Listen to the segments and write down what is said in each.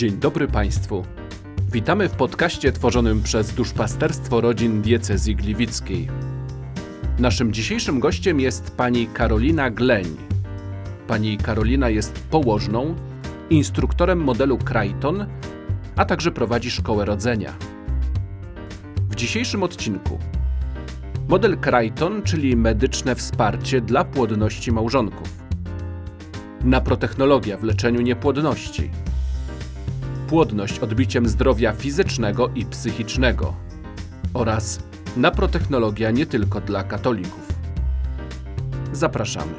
Dzień dobry Państwu. Witamy w podcaście tworzonym przez Duszpasterstwo Rodzin Diecezji Gliwickiej. Naszym dzisiejszym gościem jest pani Karolina Gleń. Pani Karolina jest położną, instruktorem modelu Crichton, a także prowadzi szkołę rodzenia. W dzisiejszym odcinku model Crichton, czyli medyczne wsparcie dla płodności małżonków. Naprotechnologia w leczeniu niepłodności. Płodność odbiciem zdrowia fizycznego i psychicznego oraz naprotechnologia nie tylko dla katolików. Zapraszamy.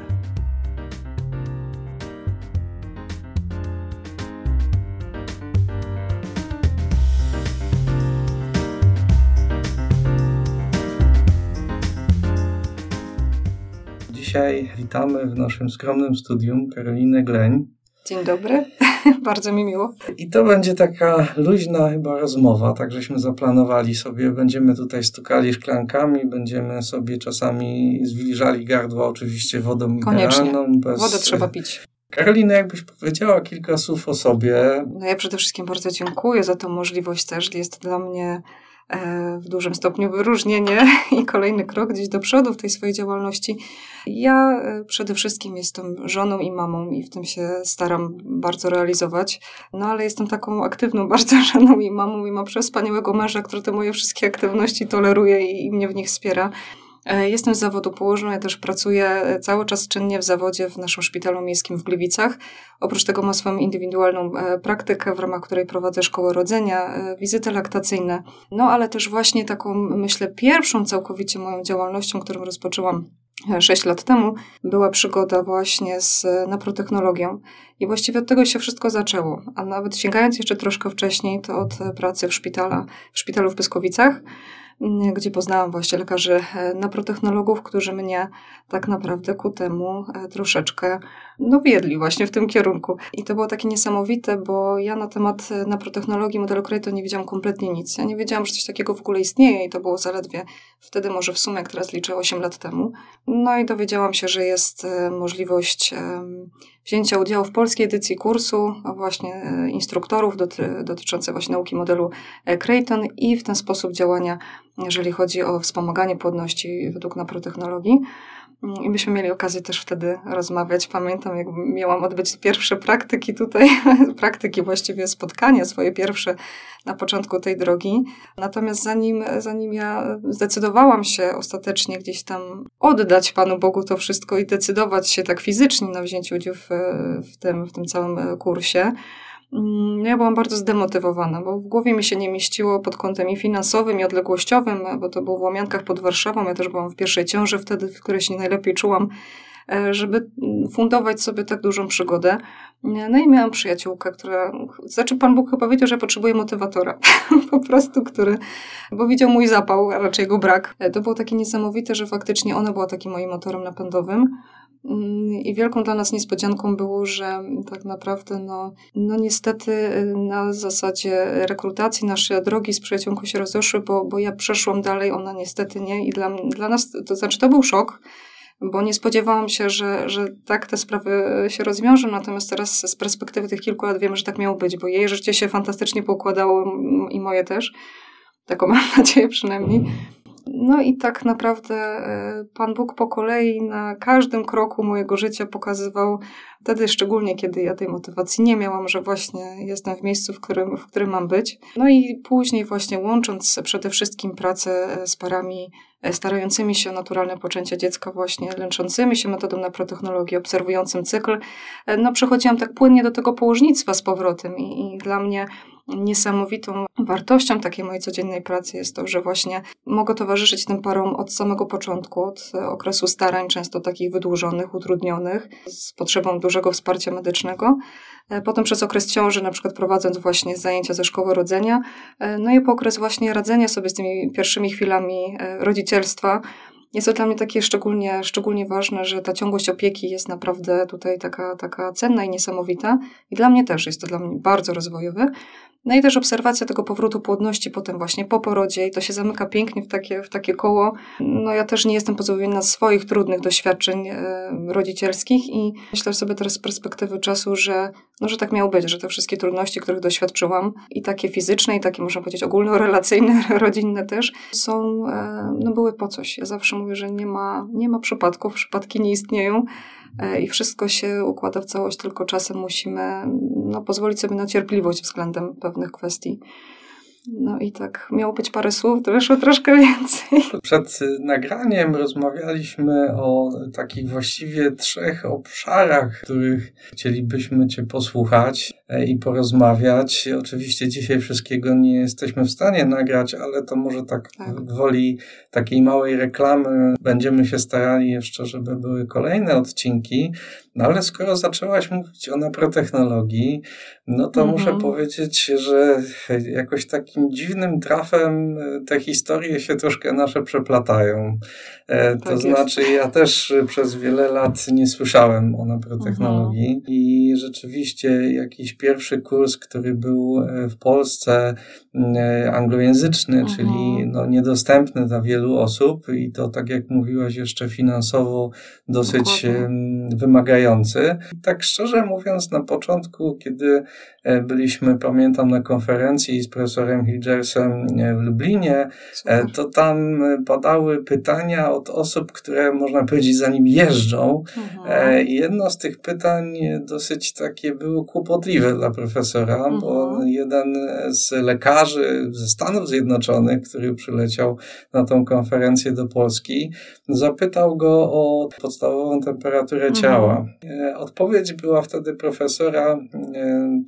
Dzisiaj witamy w naszym skromnym studium Karolinę Gleń. Dzień dobry, bardzo mi miło. I to będzie taka luźna chyba rozmowa, tak żeśmy zaplanowali sobie. Będziemy tutaj stukali szklankami, będziemy sobie czasami zwilżali gardła oczywiście wodą Koniecznie. mineralną. Bez... Wodę trzeba pić. Karolina, jakbyś powiedziała kilka słów o sobie. No ja przede wszystkim bardzo dziękuję za tę możliwość też. Jest to dla mnie w dużym stopniu wyróżnienie i kolejny krok gdzieś do przodu w tej swojej działalności. Ja e, przede wszystkim jestem żoną i mamą i w tym się staram bardzo realizować. No ale jestem taką aktywną bardzo żoną i mamą i mam przespaniałego męża, który te moje wszystkie aktywności toleruje i, i mnie w nich wspiera. E, Jestem z zawodu położną, ja też pracuję e, cały czas czynnie w zawodzie w naszym szpitalu miejskim w Gliwicach. Oprócz tego mam swoją indywidualną e, praktykę, w ramach której prowadzę szkołę rodzenia, wizyty laktacyjne. No ale też właśnie taką, myślę, pierwszą całkowicie moją działalnością, którą rozpoczęłam 6 lat temu, była przygoda właśnie z naprotechnologią. I właściwie od tego się wszystko zaczęło. A nawet sięgając jeszcze troszkę wcześniej, to od pracy w, szpitala, w szpitalu w Pyskowicach, gdzie poznałam właśnie lekarzy e, naprotechnologów, którzy mnie tak naprawdę ku temu e, troszeczkę no, wiedli właśnie w tym kierunku. I to było takie niesamowite, bo ja na temat e, naprotechnologii modelu Crichton nie wiedziałam kompletnie nic. Ja nie wiedziałam, że coś takiego w ogóle istnieje i to było zaledwie wtedy może w sumie, jak teraz liczę, 8 lat temu. No i dowiedziałam się, że jest możliwość wzięcia udziału w polskiej edycji kursu a właśnie e, instruktorów doty, dotyczące właśnie nauki modelu e, Creighton i w ten sposób działania, jeżeli chodzi o wspomaganie płodności według naprotechnologii. I myśmy mieli okazję też wtedy rozmawiać. Pamiętam, jak miałam odbyć pierwsze praktyki tutaj, praktyki właściwie spotkania swoje pierwsze na początku tej drogi. Natomiast zanim, zanim ja zdecydowałam się ostatecznie gdzieś tam oddać Panu Bogu to wszystko i decydować się tak fizycznie na wzięciu udziału w, w, tym, w tym całym kursie, ja byłam bardzo zdemotywowana, bo w głowie mi się nie mieściło pod kątem i finansowym, i odległościowym, bo to było w Łomiankach pod Warszawą. Ja też byłam w pierwszej ciąży wtedy, w której się najlepiej czułam, e, żeby fundować sobie tak dużą przygodę. No i miałam przyjaciółkę, która, znaczy Pan Bóg chyba że potrzebuję motywatora, po prostu, który, bo widział mój zapał, a raczej jego brak. E, To było takie niesamowite, że faktycznie ona była takim moim motorem napędowym. Mm, I wielką dla nas niespodzianką było, że tak naprawdę, no, no niestety y, na zasadzie rekrutacji nasze drogi z przyjaciółką się rozeszły, bo, bo ja przeszłam dalej, ona niestety nie. I dla, dla nas, to znaczy to był szok, bo nie spodziewałam się, że, że tak te sprawy się rozwiążą, natomiast teraz z perspektywy tych kilku lat wiemy, że tak miało być, bo jej życie się fantastycznie poukładało i moje też. Taką mam nadzieję przynajmniej. No i tak naprawdę e, Pan Bóg po kolei na każdym kroku mojego życia pokazywał, wtedy szczególnie kiedy ja tej motywacji nie miałam, że właśnie jestem w miejscu, w którym, w którym mam być. No i później właśnie łącząc przede wszystkim pracę z parami e, starającymi się o naturalne poczęcie dziecka właśnie, lęczącymi się metodą naprotechnologii, obserwującym cykl, e, no przechodziłam tak płynnie do tego położnictwa z powrotem i, i dla mnie niesamowitą wartością takiej mojej codziennej pracy jest to, że właśnie mogę towarzyszyć tym parom od samego początku, od okresu starań, często takich wydłużonych, utrudnionych, z potrzebą dużego wsparcia medycznego. E, Potem przez okres ciąży, na przykład prowadząc właśnie zajęcia ze szkoły rodzenia, e, no i po okres właśnie radzenia sobie z tymi pierwszymi chwilami e, rodzicielstwa, jest to dla mnie takie szczególnie, szczególnie ważne, że ta ciągłość opieki jest naprawdę tutaj taka, taka cenna i niesamowita. I dla mnie też jest to dla mnie bardzo rozwojowe. No i też obserwacja tego powrotu płodności potem właśnie po porodzie i to się zamyka pięknie w takie, w takie koło. No ja też nie jestem pozbawiona swoich trudnych doświadczeń e, rodzicielskich i myślę sobie teraz z perspektywy czasu, że, no, że tak miało być, że te wszystkie trudności, których doświadczyłam i takie fizyczne i takie można powiedzieć ogólnorelacyjne, rodzinne też są, e, no były po coś. Ja zawsze mówię, że nie ma, nie ma przypadków, przypadki nie istnieją E, i wszystko się układa w całość, tylko czasem musimy no, pozwolić sobie na cierpliwość względem pewnych kwestii. No i tak, miało być parę słów, to wyszło troszkę więcej. Przed nagraniem rozmawialiśmy o takich właściwie trzech obszarach, których chcielibyśmy Cię posłuchać e, i porozmawiać. Oczywiście dzisiaj wszystkiego nie jesteśmy w stanie nagrać, ale to może tak, tak. woli takiej małej reklamy będziemy się starali jeszcze, żeby były kolejne odcinki. No ale skoro zaczęłaś mówić o naprotechnologii, no to mhm. muszę powiedzieć, że jakoś takim dziwnym trafem e, te historie się troszkę nasze przeplatają. E, to tak znaczy, jest. ja też przez wiele lat nie słyszałem o naprotechnologii mhm. i rzeczywiście jakiś pierwszy kurs, który był e, w Polsce anglojęzyczny, mhm. czyli no, niedostępny dla wielu osób i to, tak jak mówiłaś, jeszcze finansowo dosyć Dokładnie. wymagający. I tak szczerze mówiąc, na początku, kiedy byliśmy, pamiętam, na konferencji z profesorem Hilgersem e, w Lublinie, e, Super. to tam padały pytania od osób, które można powiedzieć za nim jeżdżą. Mhm. I jedno z tych pytań dosyć takie było kłopotliwe dla profesora, mhm. bo jeden z lekarzy ze Stanów Zjednoczonych, który przyleciał na tą konferencję do Polski, zapytał go o podstawową temperaturę mhm. ciała. Odpowiedź była wtedy profesora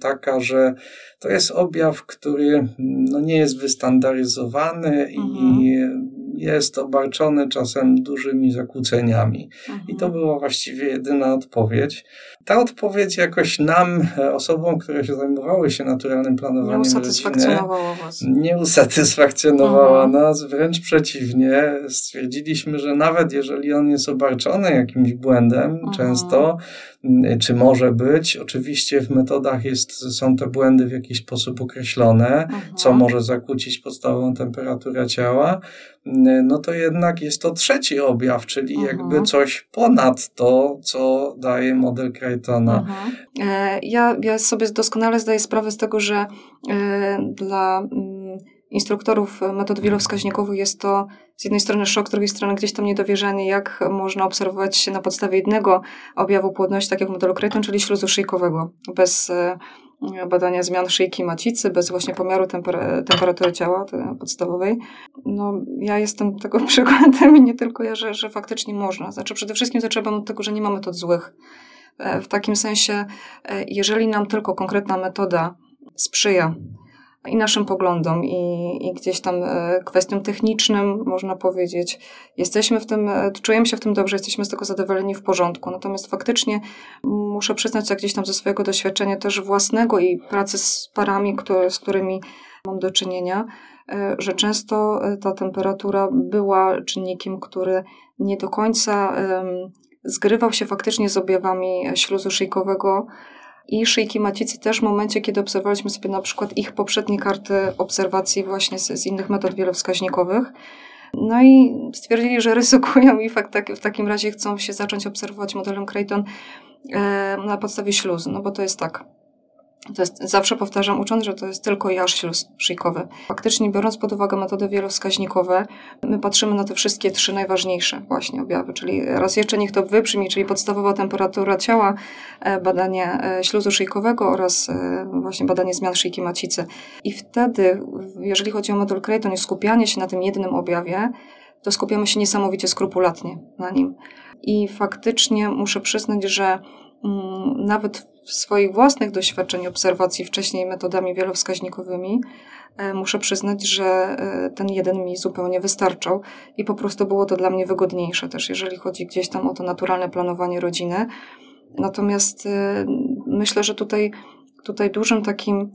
tak, taka, że to jest objaw, który no, nie jest wystandaryzowany mhm. i jest obarczony czasem dużymi zakłóceniami. Mhm. I to była właściwie jedyna odpowiedź. Ta odpowiedź jakoś nam, osobom, które się zajmowały się naturalnym planowaniem nie usatysfakcjonowała rodziny, was. Nie usatysfakcjonowała mhm. nas, wręcz przeciwnie. Stwierdziliśmy, że nawet jeżeli on jest obarczony jakimś błędem, mhm. często, czy może być, oczywiście w metodach jest, są te błędy w jakiś sposób określone, co mhm. może zakłócić podstawową temperaturę ciała, no to jednak jest to trzeci objaw, czyli mhm. jakby coś ponad to, co daje model Crichtona. Mhm. E, ja, ja sobie doskonale zdaję sprawę z tego, że e, dla mm, instruktorów metod wielowskaźnikowych jest to z jednej strony szok, z drugiej strony gdzieś tam niedowierzanie, jak można obserwować na podstawie jednego objawu płodności, tak jak w modelu Crichton, czyli śluzu szyjkowego, bez e, badania zmian szyjki macicy, bez właśnie pomiaru temper temperatury ciała podstawowej. No, ja jestem tego przykładem i nie tylko ja, że, że faktycznie można. Znaczy przede wszystkim zaczęłam od tego, że nie mamy metod złych. E, w takim sensie, e, jeżeli nam tylko konkretna metoda sprzyja i naszym poglądom, i, i gdzieś tam e, kwestiom technicznym, można powiedzieć. Jesteśmy w tym, e, czujemy się w tym dobrze, jesteśmy z tego zadowoleni w porządku. Natomiast faktycznie muszę przyznać, że gdzieś tam ze swojego doświadczenia też własnego i pracy z parami, które, z którymi mam do czynienia, e, że często ta temperatura była czynnikiem, który nie do końca zgrywał się faktycznie z objawami śluzu szyjkowego, i szyjki macicy też w momencie, kiedy obserwowaliśmy sobie na przykład ich poprzednie karty obserwacji właśnie z, z innych metod wielowskaźnikowych. No i stwierdzili, że ryzykują i fakt, tak, w takim razie chcą się zacząć obserwować modelem Creighton e, na podstawie śluzu, no bo to jest tak. To jest, zawsze powtarzam ucząc, że to jest tylko śluz szyjkowy. Faktycznie biorąc pod uwagę metody wielowskaźnikowe, my patrzymy na te wszystkie trzy najważniejsze właśnie objawy, czyli raz jeszcze niech to wybrzmi, czyli podstawowa temperatura ciała, e, badanie e, śluzu szyjkowego oraz e, właśnie badanie zmian szyjki macicy. I wtedy, jeżeli chodzi o model Creighton skupianie się na tym jednym objawie, to skupiamy się niesamowicie skrupulatnie na nim. I faktycznie muszę przyznać, że mm, nawet swoich własnych doświadczeń, obserwacji wcześniej metodami wielowskaźnikowymi, e, muszę przyznać, że e, ten jeden mi zupełnie wystarczał i po prostu było to dla mnie wygodniejsze też, jeżeli chodzi gdzieś tam o to naturalne planowanie rodziny. Natomiast e, myślę, że tutaj, tutaj dużym takim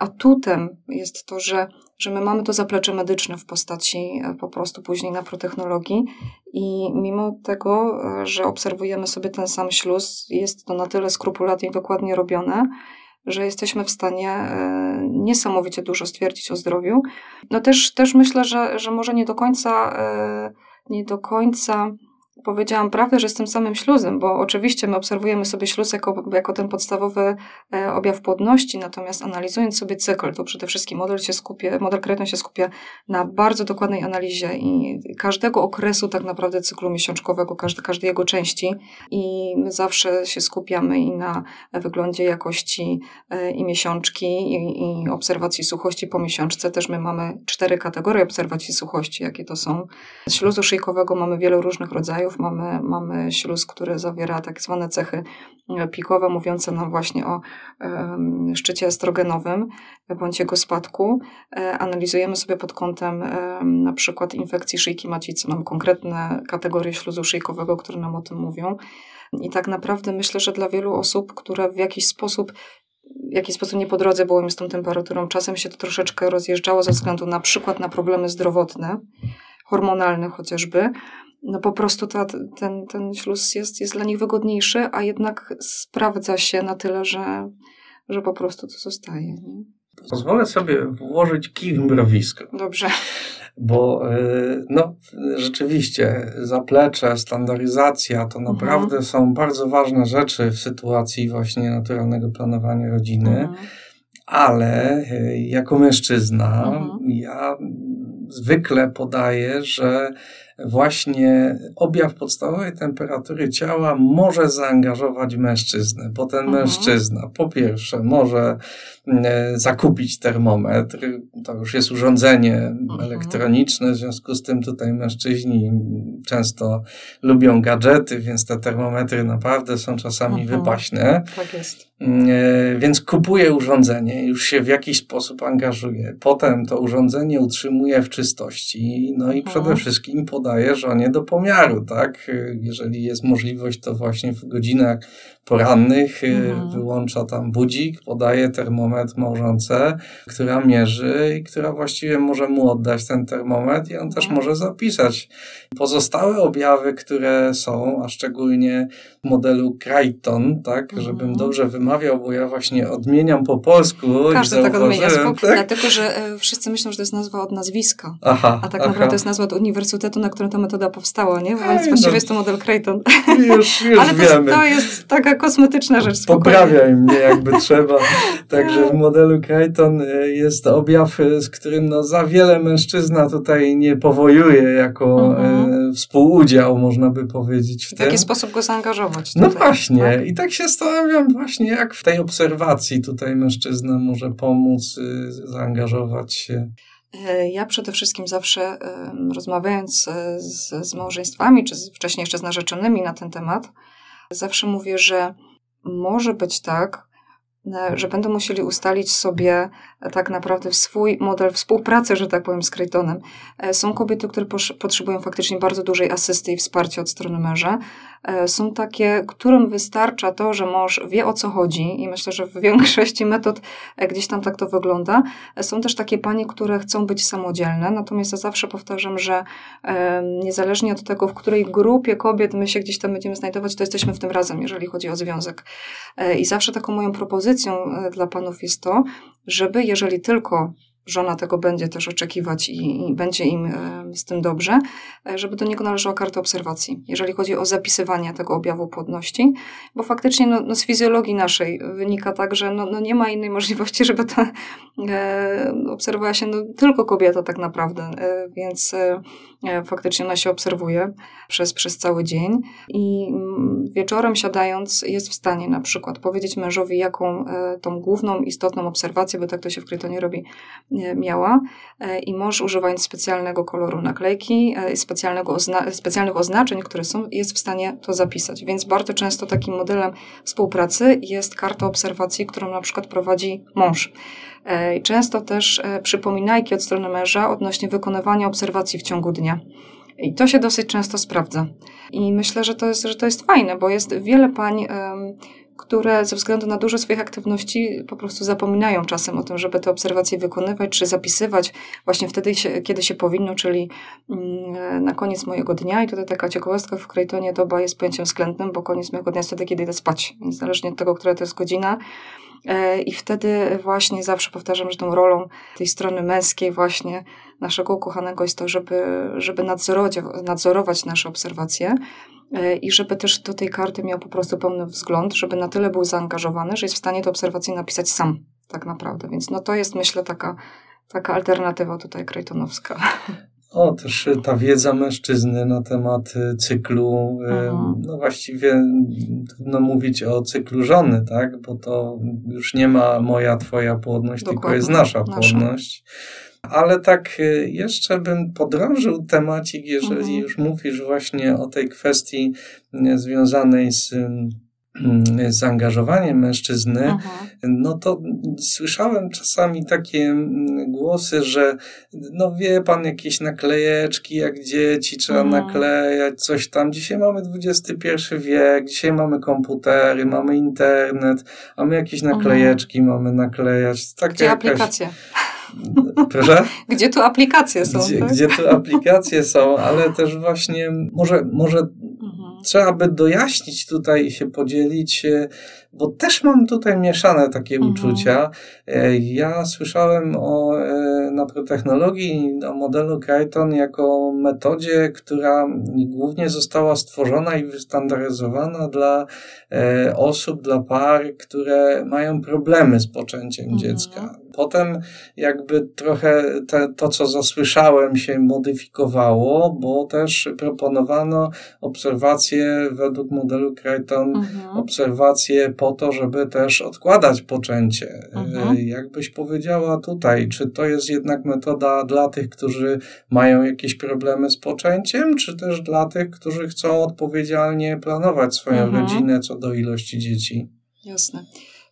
atutem jest to, że, że my mamy to zaplecze medyczne w postaci e, po prostu później naprotechnologii i mimo tego, e, że obserwujemy sobie ten sam śluz, jest to na tyle skrupulatnie i dokładnie robione, że jesteśmy w stanie e, niesamowicie dużo stwierdzić o zdrowiu. No też, też myślę, że, że może nie do końca, nie do końca powiedziałam prawdę, że jestem samym śluzem, bo oczywiście my obserwujemy sobie śluz jako, jako ten podstawowy e, objaw płodności, natomiast analizując sobie cykl, to przede wszystkim model się skupia, model Kreton się skupia na bardzo dokładnej analizie i każdego okresu tak naprawdę cyklu miesiączkowego, każdy, każdej jego części i my zawsze się skupiamy i na wyglądzie jakości e, i miesiączki i, i obserwacji suchości po miesiączce. Też my mamy cztery kategorie obserwacji suchości, jakie to są. Z śluzu szyjkowego mamy wiele różnych rodzajów, mamy, mamy śluz, który zawiera tak zwane cechy e, pikowe, mówiące nam właśnie o szczycie estrogenowym bądź jego spadku. E, analizujemy sobie pod kątem na przykład infekcji szyjki macicy. Mamy konkretne kategorie śluzu szyjkowego, które nam o tym mówią. I tak naprawdę myślę, że dla wielu osób, które w jakiś sposób w jakiś sposób nie po drodze było im z tą temperaturą. Czasem się to troszeczkę rozjeżdżało ze względu na przykład na problemy zdrowotne, hormonalne chociażby, no po prostu ta, ten, ten śluz jest, jest dla nich wygodniejszy, a jednak sprawdza się na tyle, że, że po prostu to zostaje. Nie? Pozwolę sobie włożyć kij w mrowisko. Dobrze. Bo e, no, rzeczywiście zaplecze, standaryzacja to mhm. naprawdę mhm. są bardzo ważne rzeczy w sytuacji właśnie naturalnego planowania rodziny. Mhm. Ale e, jako mężczyzna mhm. ja zwykle podaję, że właśnie objaw podstawowej temperatury ciała może zaangażować mężczyznę, bo ten mhm. mężczyzna po pierwsze może zakupić termometr, to już jest urządzenie mhm. elektroniczne, w związku z tym tutaj mężczyźni często lubią gadżety, więc te termometry naprawdę są czasami mhm. wypaśne. Tak jest. E, więc kupuje urządzenie, już się w jakiś sposób angażuje. Potem to urządzenie utrzymuje w czystości, no i mhm. przede wszystkim podaje żonie do pomiaru, tak? Jeżeli jest możliwość, to właśnie w godzinach porannych y, mhm. wyłącza tam budzik, podaje termometr małżonce, która mierzy i która właściwie może mu oddać ten termometr i on też mhm. może zapisać pozostałe objawy, które są, a szczególnie w modelu Crichton, tak? Żebym mhm. dobrze wymawiał, bo ja właśnie odmieniam po polsku. Każdy tak odmienia, tak? dlatego, że e, wszyscy myślą, że to jest nazwa od nazwiska, aha, a tak aha. naprawdę to jest nazwa od uniwersytetu, na którym ta metoda powstała, nie? Więc Ej, właściwie no. jest to model Crichton. Już, już Ale to, to jest taka kosmetyczna rzecz. Spokojnie. Poprawiaj mnie jakby trzeba. Także w modelu Crichton e, jest objaw, e, z którym no za wiele mężczyzna tutaj nie powojuje jako mhm. współudział, można by powiedzieć. W, w taki sposób go zaangażować. No tutaj, no właśnie. Tak? I tak się zastanawiam właśnie, jak w tej obserwacji tutaj mężczyzna może pomóc zaangażować się. E, ja przede wszystkim zawsze rozmawiając e, z, z małżeństwami, czy wcześniej jeszcze z narzeczonymi na ten temat, zawsze mówię, że może być tak, E, że będą musieli ustalić sobie tak naprawdę swój model współpracy, że tak powiem, z Creightonem. E, są kobiety, które potrzebują faktycznie bardzo dużej asysty i wsparcia od strony męża. Są takie, którym wystarcza to, że mąż wie o co chodzi i myślę, że w większości metod gdzieś tam tak to wygląda. Są też takie panie, które chcą być samodzielne, natomiast ja zawsze powtarzam, że niezależnie od tego, w której grupie kobiet my się gdzieś tam będziemy znajdować, to jesteśmy w tym razem, jeżeli chodzi o związek. I zawsze taką moją propozycją e, dla panów jest to, żeby jeżeli tylko żona tego będzie też oczekiwać i, i, będzie im e, z tym dobrze, e, żeby do niego należała karta obserwacji, jeżeli chodzi o zapisywanie tego objawu płodności, bo faktycznie no, no z fizjologii naszej wynika tak, że no, no nie ma innej możliwości, żeby ta e, obserwowała się no, tylko kobieta tak naprawdę, e, więc e, faktycznie ona się obserwuje przez, przez cały dzień i mm, wieczorem siadając jest w stanie na przykład powiedzieć mężowi, jaką e, tą główną, istotną obserwację, bo tak to się w Krytonie robi, miała i mąż używając specjalnego koloru naklejki, specjalnego ozna specjalnych oznaczeń, które są, jest w stanie to zapisać. Więc bardzo często takim modelem współpracy jest karta obserwacji, którą na przykład prowadzi mąż. Często też przypominajki od strony męża odnośnie wykonywania obserwacji w ciągu dnia. I to się dosyć często sprawdza. I myślę, że to jest, że to jest fajne, bo jest wiele pań, które ze względu na dużo swoich aktywności po prostu zapominają czasem o tym, żeby te obserwacje wykonywać czy zapisywać właśnie wtedy, kiedy się powinno, czyli mm, na koniec mojego dnia. I tutaj taka ciekawostka w Krejtonie doba jest pojęciem względnym, bo koniec mojego dnia jest wtedy, kiedy idę spać, niezależnie od tego, która to jest godzina. E, I wtedy właśnie zawsze powtarzam, że tą rolą tej strony męskiej właśnie naszego ukochanego jest to, żeby, żeby nadzorować, nadzorować nasze obserwacje i żeby też do tej karty miał po prostu pełny wzgląd, żeby na tyle był zaangażowany, że jest w stanie te obserwacje napisać sam tak naprawdę. Więc no to jest myślę taka, taka alternatywa tutaj krejtonowska. O, też ta wiedza mężczyzny na temat y, cyklu, mhm. no właściwie trudno mówić o cyklu żony, tak? Bo to już nie ma moja, twoja płodność, Dokładnie. tylko jest nasza, nasza. płodność. Ale tak y, jeszcze bym podrążył temacik, jeżeli mhm. już mówisz właśnie o tej kwestii y, związanej z Mm, zaangażowaniem mężczyzny, Aha. no to słyszałem czasami takie mm, głosy, że no wie pan, jakieś naklejeczki jak dzieci trzeba mhm. naklejać, coś tam. Dzisiaj mamy XXI wiek, dzisiaj mamy komputery, mamy internet, a my jakieś mhm. naklejeczki mamy naklejać. Takie jakaś... aplikacje? Proszę? Gdzie tu aplikacje są? Gdzie, tak? gdzie tu aplikacje są, ale też właśnie może, może mhm. trzeba by dojaśnić tutaj i się podzielić, e, bo też mam tutaj mieszane takie mhm. uczucia. E, ja słyszałem o e, naprotechnologii, o modelu Crichton jako metodzie, która głównie została stworzona i wystandaryzowana dla osób, dla par, które mają problemy z poczęciem mhm. dziecka. Potem jakby trochę te, to, co zasłyszałem, się modyfikowało, bo też proponowano obserwacje według modelu Crichton, mhm. obserwacje po to, żeby też odkładać poczęcie. Mhm. E, jakbyś powiedziała tutaj, czy to jest jednak metoda dla tych, którzy mają jakieś problemy z poczęciem, czy też dla tych, którzy chcą odpowiedzialnie planować swoją mhm. rodzinę co do ilości dzieci? Jasne.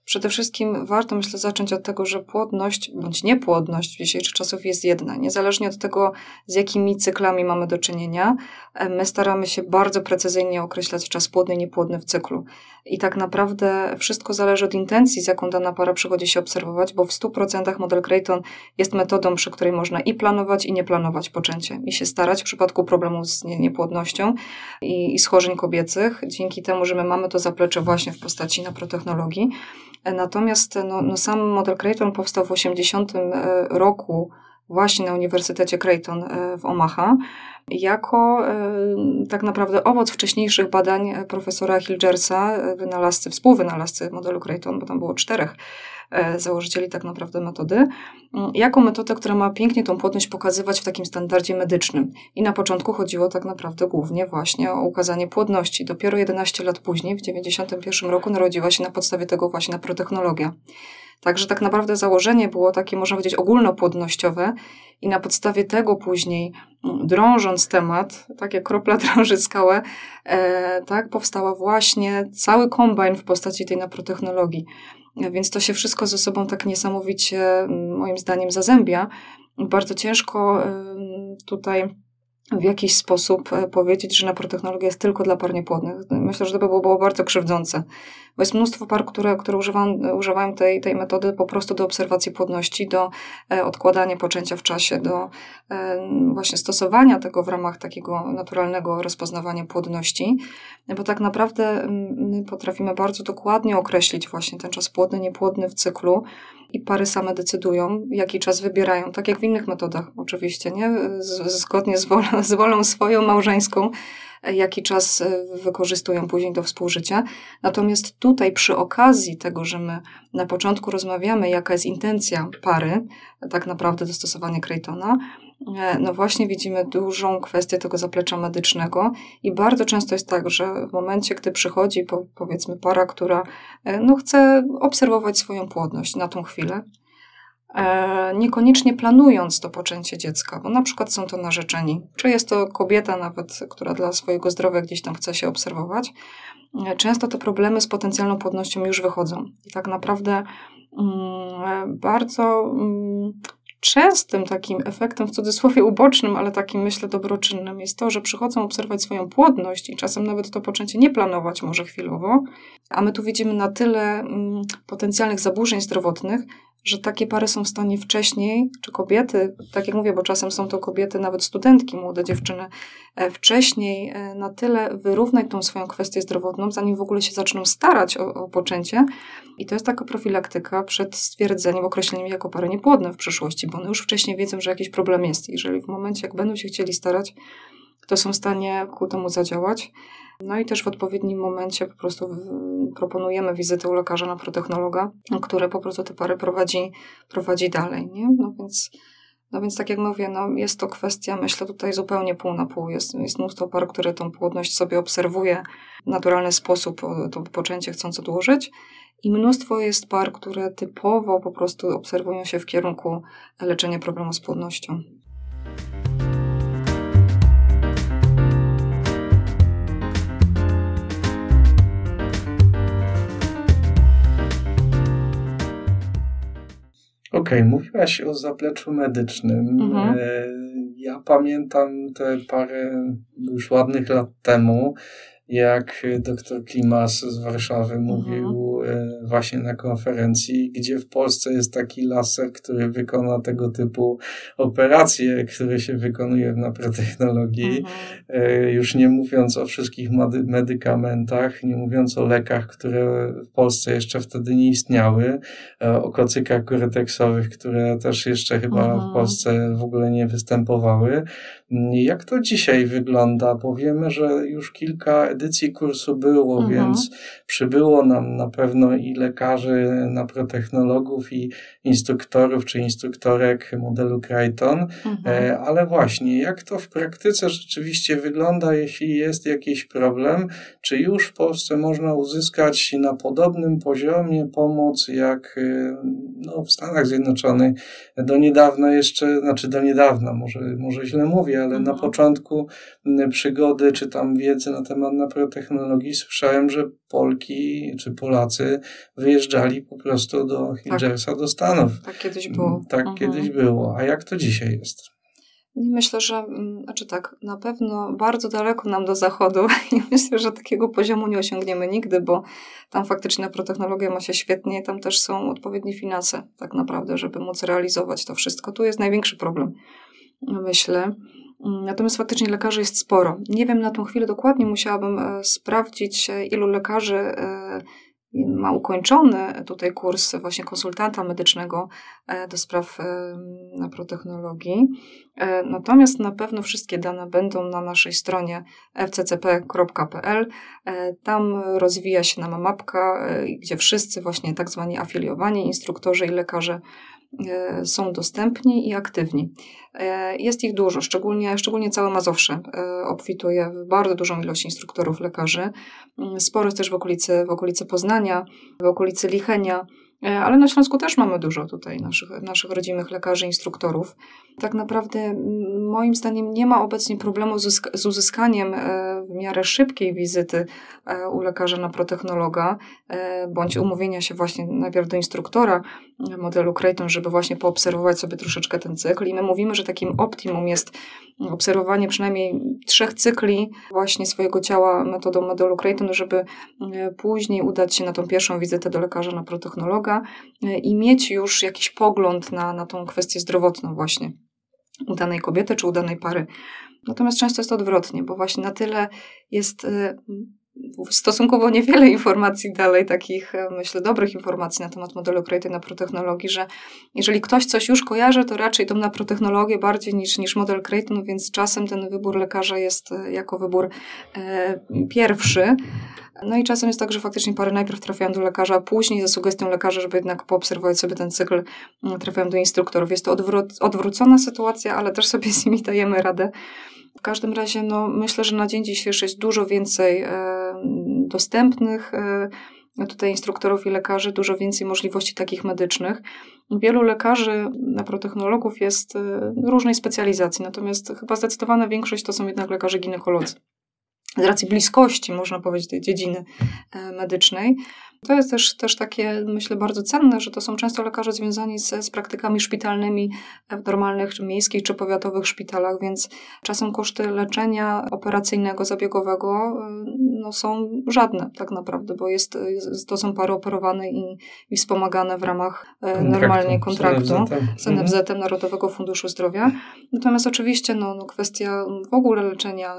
Przede wszystkim warto, myślę, zacząć od tego, że płodność bądź niepłodność w dzisiejszych czasów jest jedna. Niezależnie od tego, z jakimi cyklami mamy do czynienia, e, my staramy się bardzo precyzyjnie określać czas płodny i niepłodny w cyklu. I tak naprawdę wszystko zależy od intencji, z jaką dana para przychodzi się obserwować, bo w 100% model Creighton jest metodą, przy której można i planować, i nie planować poczęcie. I się starać w przypadku problemów z niepłodnością i, i schorzeń kobiecych, dzięki temu, że my mamy to zaplecze właśnie w postaci naprotechnologii. Natomiast no, no sam model Creighton powstał w 80 e, roku właśnie na Uniwersytecie Creighton e, w Omaha jako e, tak naprawdę owoc wcześniejszych badań profesora Hilgersa, wynalazcy, współwynalazcy modelu Creighton, bo tam było czterech E, założycieli tak naprawdę metody, jako metodę, która ma pięknie tą płodność pokazywać w takim standardzie medycznym. I na początku chodziło tak naprawdę głównie właśnie o ukazanie płodności. Dopiero 11 lat później, w 1991 roku, narodziła się na podstawie tego właśnie naprotechnologia. Także tak naprawdę założenie było takie, można powiedzieć, ogólnopłodnościowe i na podstawie tego później, mm, drążąc temat, tak jak kropla drąży skałę, e, tak powstała właśnie cały kombajn w postaci tej naprotechnologii. Więc to się wszystko ze sobą tak niesamowicie, moim zdaniem, zazębia. Bardzo ciężko tutaj w jakiś sposób e, powiedzieć, że naprotechnologia jest tylko dla par niepłodnych. Myślę, że to by było bardzo krzywdzące. Bo jest mnóstwo par, które, które używam, używają tej, tej metody po prostu do obserwacji płodności, do e, odkładania poczęcia w czasie, do e, właśnie stosowania tego w ramach takiego naturalnego rozpoznawania płodności. Bo tak naprawdę my potrafimy bardzo dokładnie określić właśnie ten czas płodny, niepłodny w cyklu i pary same decydują, jaki czas wybierają, tak jak w innych metodach oczywiście, nie? zgodnie z z wolą swoją małżeńską, jaki czas e, wykorzystują później do współżycia. Natomiast tutaj przy okazji tego, że my na początku rozmawiamy, jaka jest intencja pary, tak naprawdę do stosowania Creightona, e, no właśnie widzimy dużą kwestię tego zaplecza medycznego i bardzo często jest tak, że w momencie, gdy przychodzi powiedzmy para, która e, no, chce obserwować swoją płodność na tą chwilę, E, niekoniecznie planując to poczęcie dziecka, bo na przykład są to narzeczeni, czy jest to kobieta nawet, która dla swojego zdrowia gdzieś tam chce się obserwować, e, często te problemy z potencjalną płodnością już wychodzą. I tak naprawdę mm, bardzo mm, częstym takim efektem, w cudzysłowie ubocznym, ale takim myślę dobroczynnym, jest to, że przychodzą obserwować swoją płodność i czasem nawet to poczęcie nie planować może chwilowo, a my tu widzimy na tyle mm, potencjalnych zaburzeń zdrowotnych, że takie pary są w stanie wcześniej, czy kobiety, tak jak mówię, bo czasem są to kobiety, nawet studentki, młode dziewczyny, e, wcześniej e, na tyle wyrównać tą swoją kwestię zdrowotną, zanim w ogóle się zaczną starać o, o poczęcie. I to jest taka profilaktyka przed stwierdzeniem, określeniem jako pary niepłodne w przyszłości, bo one już wcześniej wiedzą, że jakiś problem jest. Jeżeli w momencie, jak będą się chcieli starać, to są w stanie ku temu zadziałać. No i też w odpowiednim momencie po prostu proponujemy wizytę u lekarza na protechnologa, który po prostu te pary prowadzi, prowadzi dalej, nie? No więc, no więc tak jak mówię, no jest to kwestia, myślę tutaj zupełnie pół na pół. Jest, jest mnóstwo par, które tą płodność sobie obserwuje w naturalny sposób, to poczęcie chcąc odłożyć. I mnóstwo jest par, które typowo po prostu obserwują się w kierunku leczenia problemu z płodnością. Okej, okay, mówiłaś o zapleczu medycznym. Mhm. E, ja pamiętam te parę już ładnych lat temu, jak dr Klimas z Warszawy mhm. mówił właśnie na konferencji, gdzie w Polsce jest taki laser, który wykona tego typu operacje, które się wykonuje w naprotechnologii. Mhm. Już nie mówiąc o wszystkich medykamentach, nie mówiąc o lekach, które w Polsce jeszcze wtedy nie istniały, e, o kocykach koreteksowych, które też jeszcze chyba mhm. w Polsce w ogóle nie występowały. Jak to dzisiaj wygląda? Powiemy, że już kilka edycji kursu było, mhm. więc przybyło nam na pewno i lekarzy, naprotechnologów, i instruktorów czy instruktorek modelu Crichton. Mhm. E, ale właśnie, jak to w praktyce rzeczywiście wygląda, jeśli jest jakiś problem? Czy już w Polsce można uzyskać na podobnym poziomie pomoc jak e, no, w Stanach Zjednoczonych? Do niedawna jeszcze, znaczy do niedawna, może, może źle mówię, ale mhm. na początku przygody, czy tam wiedzy na temat naprotechnologii słyszałem, że Polki czy Polacy wyjeżdżali po prostu do Hingersa, tak. do Stanów. Tak kiedyś było. Tak mhm. kiedyś było. A jak to dzisiaj jest? Myślę, że, mm, znaczy tak, na pewno bardzo daleko nam do zachodu i myślę, że takiego poziomu nie osiągniemy nigdy, bo tam faktycznie naprotechnologia ma się świetnie, tam też są odpowiednie finanse tak naprawdę, żeby móc realizować to wszystko. Tu jest największy problem myślę. Mm, natomiast faktycznie lekarzy jest sporo. Nie wiem na tą chwilę dokładnie, musiałabym e, sprawdzić, ilu lekarzy e, ma ukończony tutaj kurs właśnie konsultanta medycznego do spraw naprotechnologii. Natomiast na pewno wszystkie dane będą na naszej stronie fccp.pl. Tam rozwija się nam mapka, gdzie wszyscy właśnie tak zwani afiliowani instruktorzy i lekarze E, są dostępni i aktywni. E, jest ich dużo, szczególnie, szczególnie całe Mazowsze e, obfituje w bardzo dużą ilość instruktorów lekarzy. Mm, sporo jest też w okolicy, w okolicy Poznania, w okolicy Lichenia, ale na Śląsku też mamy dużo tutaj naszych, naszych rodzimych lekarzy, instruktorów. Tak naprawdę moim zdaniem nie ma obecnie problemu z uzyskaniem w miarę szybkiej wizyty u lekarza na protechnologa, bądź umówienia się właśnie najpierw do instruktora, modelu Creighton, żeby właśnie poobserwować sobie troszeczkę ten cykl. I my mówimy, że takim optimum jest obserwowanie przynajmniej trzech cykli właśnie swojego ciała metodą modelu Creighton, żeby e, później udać się na tą pierwszą wizytę do lekarza na protechnologa e, i mieć już jakiś pogląd na, na tą kwestię zdrowotną właśnie u danej kobiety czy u danej pary. Natomiast często jest odwrotnie, bo właśnie na tyle jest e, stosunkowo niewiele informacji dalej, takich e, myślę dobrych informacji na temat modelu Creative na protechnologii, że jeżeli ktoś coś już kojarzy, to raczej tą na protechnologię bardziej niż, niż model Creative, no więc czasem ten wybór lekarza jest e, jako wybór e, pierwszy. No i czasem jest tak, że faktycznie pary najpierw trafiają do lekarza, a później za sugestią lekarza, żeby jednak poobserwować sobie ten cykl, trafiają do instruktorów. Jest to odwró- odwrócona sytuacja, ale też sobie z nimi dajemy radę. W każdym razie, no, myślę, że na dzień dzisiejszy jest dużo więcej e, dostępnych e, tutaj instruktorów i lekarzy, dużo więcej możliwości takich medycznych. Wielu lekarzy, naprotechnologów jest e, różnej specjalizacji, natomiast chyba zdecydowana większość to są jednak lekarze ginekolodzy. Z racji bliskości, można powiedzieć, tej dziedziny medycznej. To jest też, też takie, myślę, bardzo cenne, że to są często lekarze związani z, z praktykami szpitalnymi w normalnych, czy miejskich, czy powiatowych szpitalach, więc czasem koszty leczenia operacyjnego, zabiegowego y, no, są żadne tak naprawdę, bo jest, to są pary operowane i, i wspomagane w ramach y, kontraktu, normalnie kontraktu z NFZ, mhm. Narodowego Funduszu Zdrowia. Natomiast oczywiście no, no kwestia w ogóle leczenia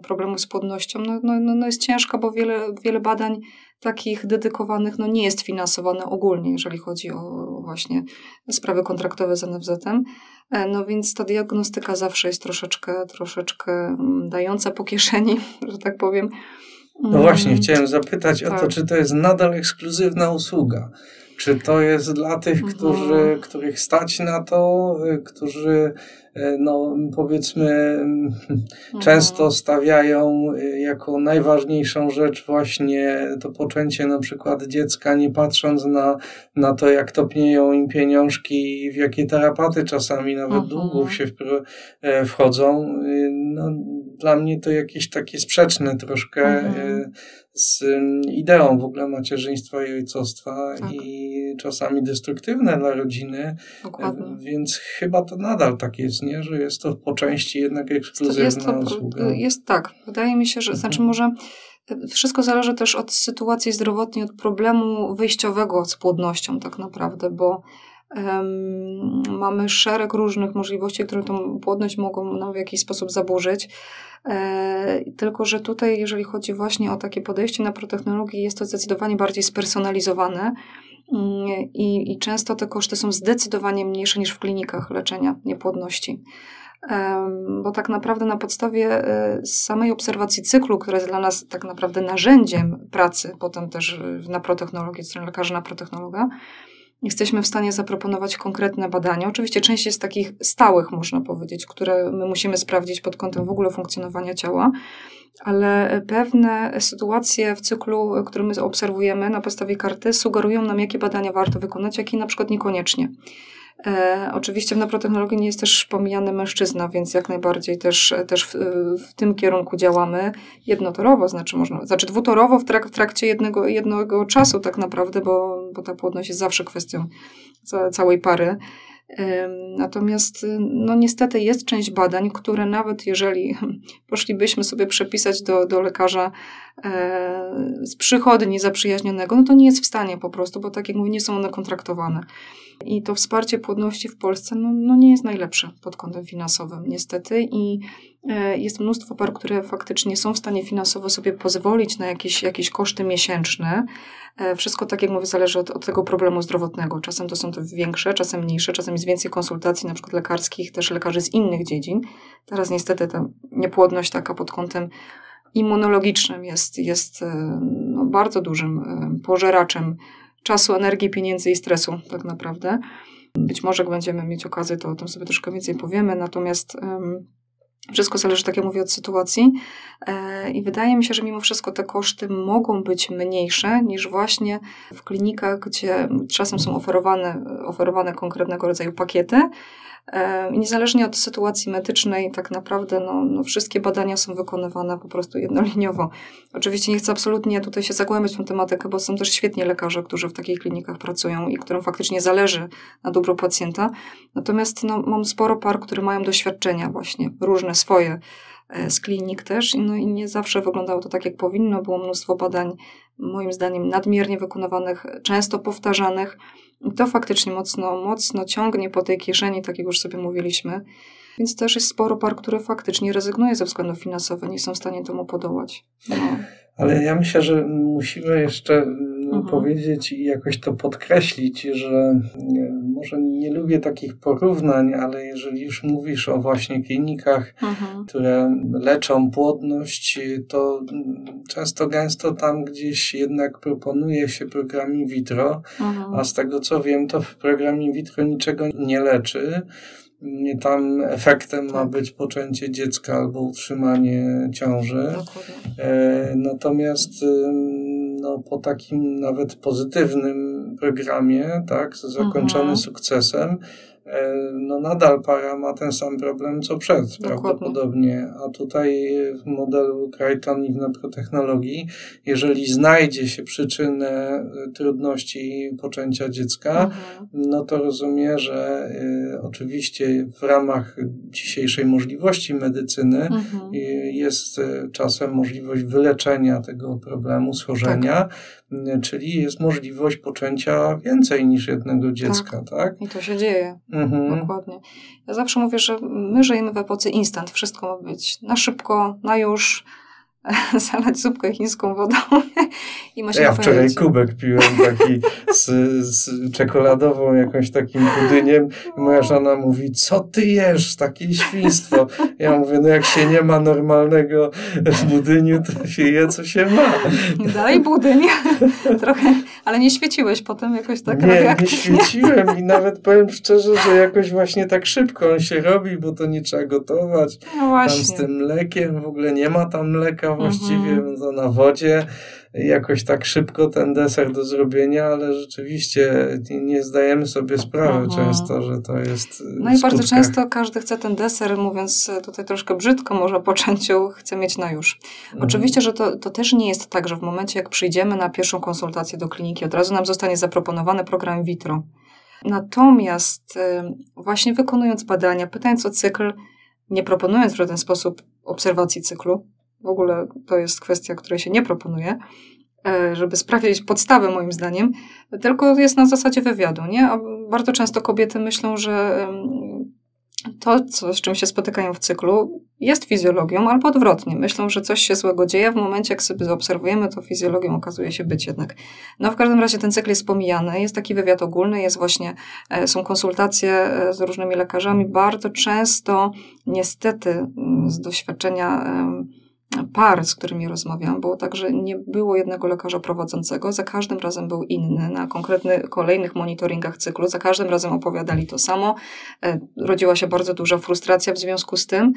problemu z płodnością no, no, no, no jest ciężka, bo wiele, wiele badań takich dedykowanych no, nie jest finansowane ogólnie, jeżeli chodzi o właśnie sprawy kontraktowe z NFZ-em. E, no więc ta diagnostyka zawsze jest troszeczkę, troszeczkę mm, dająca po kieszeni, że tak powiem. No właśnie, mm. chciałem zapytać tak. o to, tak. czy to jest nadal ekskluzywna usługa. Czy to jest dla tych, mhm. którzy, których stać na to, y, którzy no powiedzmy, mhm. często stawiają e, jako najważniejszą rzecz właśnie to poczęcie na przykład dziecka, nie patrząc na, na to, jak topnieją im pieniążki, w jakie tarapaty czasami nawet mhm. długów się e, wchodzą. No, dla mnie to jakieś takie sprzeczne troszkę mhm. z ideą w ogóle macierzyństwa i ojcostwa tak. i czasami destruktywne dla rodziny. Dokładnie. Więc chyba to nadal tak jest nie? Że jest to po części jednak ekskluzywna jest to, usługa. Jest tak. Wydaje mi się, że mhm. znaczy może e, wszystko zależy też od sytuacji zdrowotnej, od problemu wyjściowego z płodnością tak naprawdę, bo um, mamy szereg różnych możliwości, które tą płodność mogą nam w jakiś sposób zaburzyć. E, tylko, że tutaj, jeżeli chodzi właśnie o takie podejście na protechnologię, jest to zdecydowanie bardziej spersonalizowane. I, I często te koszty są zdecydowanie mniejsze niż w klinikach leczenia niepłodności. Bo tak naprawdę na podstawie e, samej obserwacji cyklu, która jest dla nas tak naprawdę narzędziem pracy, potem też na protechnologię, strony lekarza na protechnologa, jesteśmy w stanie zaproponować konkretne badania. Oczywiście część jest takich stałych, można powiedzieć, które my musimy sprawdzić pod kątem w ogóle funkcjonowania ciała, ale pewne sytuacje w cyklu, który my obserwujemy na podstawie karty, sugerują nam, jakie badania warto wykonać, jakie na przykład niekoniecznie. E, oczywiście w naprotechnologii nie jest też pomijany mężczyzna, więc jak najbardziej też, też w, w, tym kierunku działamy jednotorowo, znaczy można, znaczy dwutorowo w, trak, w trakcie jednego, jednego czasu tak naprawdę, bo, bo ta płodność jest zawsze kwestią całej pary. Natomiast, no niestety, jest część badań, które nawet jeżeli poszlibyśmy sobie przepisać do, do lekarza e, z przychodni zaprzyjaźnionego, no to nie jest w stanie po prostu, bo tak jak mówię, nie są one kontraktowane. I to wsparcie płodności w Polsce no, no nie jest najlepsze pod kątem finansowym, niestety. I e, jest mnóstwo par, które faktycznie są w stanie finansowo sobie pozwolić na jakieś, jakieś koszty miesięczne. E, wszystko, tak jak mówię, zależy od, od tego problemu zdrowotnego. Czasem to są to większe, czasem mniejsze, czasem jest więcej konsultacji, na przykład lekarskich, też lekarzy z innych dziedzin. Teraz niestety ta niepłodność taka pod kątem immunologicznym jest, jest e, no, bardzo dużym pożeraczem czasu, energii, pieniędzy i stresu, tak naprawdę. Być może jak będziemy mieć okazję, to o tym sobie troszkę więcej powiemy, natomiast um, wszystko zależy, tak jak mówię, od sytuacji. E, i wydaje mi się, że mimo wszystko te koszty mogą być mniejsze niż właśnie w klinikach, gdzie czasem są oferowane, oferowane konkretnego rodzaju pakiety, niezależnie od sytuacji medycznej, tak naprawdę no, no, wszystkie badania są wykonywane po prostu jednoliniowo. Oczywiście nie chcę absolutnie tutaj się zagłębiać w tę tematykę, bo są też świetni lekarze, którzy w takich klinikach pracują i którym faktycznie zależy na dobro pacjenta. Natomiast no, mam sporo par, które mają doświadczenia właśnie, różne swoje e, z klinik też, no i nie zawsze wyglądało to tak, jak powinno. Było mnóstwo badań, moim zdaniem, nadmiernie wykonywanych, często powtarzanych, i to faktycznie mocno, mocno ciągnie po tej kieszeni, tak jak już sobie mówiliśmy. Więc też jest sporo par, które faktycznie rezygnuje ze względów finansowych, nie są w stanie temu podołać. No. Ale ja myślę, że musimy jeszcze mhm. powiedzieć i jakoś to podkreślić, że może nie lubię takich porównań, ale jeżeli już mówisz o właśnie klinikach, mhm. które leczą płodność, to często gęsto tam gdzieś jednak proponuje się program in vitro, mhm. a z tego co wiem, to w programie in vitro niczego nie leczy. Tam efektem ma tak. być poczęcie dziecka albo utrzymanie ciąży. E, natomiast no, po takim nawet pozytywnym programie, tak, zakończonym mhm. sukcesem, no nadal para ma ten sam problem co przed Dokładnie. prawdopodobnie, a tutaj w modelu Crichton i w neprotechnologii, jeżeli znajdzie się przyczynę e, trudności poczęcia dziecka, mhm. no to rozumie, że y, oczywiście w ramach dzisiejszej możliwości medycyny mhm. y, jest czasem możliwość wyleczenia tego problemu, schorzenia, tak. czyli jest możliwość poczęcia więcej niż jednego dziecka, tak? tak? I to się dzieje. Mhm. Dokładnie. Ja zawsze mówię, że my żyjemy w epoce instant. Wszystko ma być na szybko, na już zalać zupkę chińską wodą i ma się Ja wczoraj kubek piłem taki z, z czekoladową jakąś takim budyniem i moja żona mówi, co ty jesz, takie świństwo. Ja mówię, no jak się nie ma normalnego budyniu, to się je, co się ma. Dalej budyń. Trochę, ale nie świeciłeś potem jakoś tak Nie, nie świeciłem i nawet powiem szczerze, że jakoś właśnie tak szybko on się robi, bo to nie trzeba gotować. No właśnie. Tam z tym mlekiem w ogóle nie ma tam mleka właściwie mm -hmm. na wodzie. Jakoś tak szybko ten deser do zrobienia, ale rzeczywiście nie zdajemy sobie sprawy -hmm. często, że to jest. No i bardzo często każdy chce ten deser, mówiąc tutaj troszkę brzydko, może po częciu, chce mieć na już. -hmm. Oczywiście, że to, to też nie jest tak, że w momencie, jak przyjdziemy na pierwszą konsultację do kliniki, od razu nam zostanie zaproponowany program in vitro. Natomiast właśnie wykonując badania, pytając o cykl, nie proponując w żaden sposób obserwacji cyklu, w ogóle to jest kwestia, której się nie proponuje, żeby sprawdzić podstawę moim zdaniem, tylko jest na zasadzie wywiadu, nie? A bardzo często kobiety myślą, że to, co, z czym się spotykają w cyklu, jest fizjologią, albo odwrotnie. Myślą, że coś się złego dzieje, w momencie, jak sobie zaobserwujemy, to fizjologią okazuje się być jednak. No w każdym razie ten cykl jest pomijany, jest taki wywiad ogólny, jest właśnie, e, są konsultacje e, z różnymi lekarzami. Bardzo często, niestety, z doświadczenia par, z którymi rozmawiałam, było tak, że nie było jednego lekarza prowadzącego, za każdym razem był inny, na konkretnych kolejnych monitoringach cyklu, za każdym razem opowiadali to samo. E, rodziła się bardzo duża frustracja w związku z tym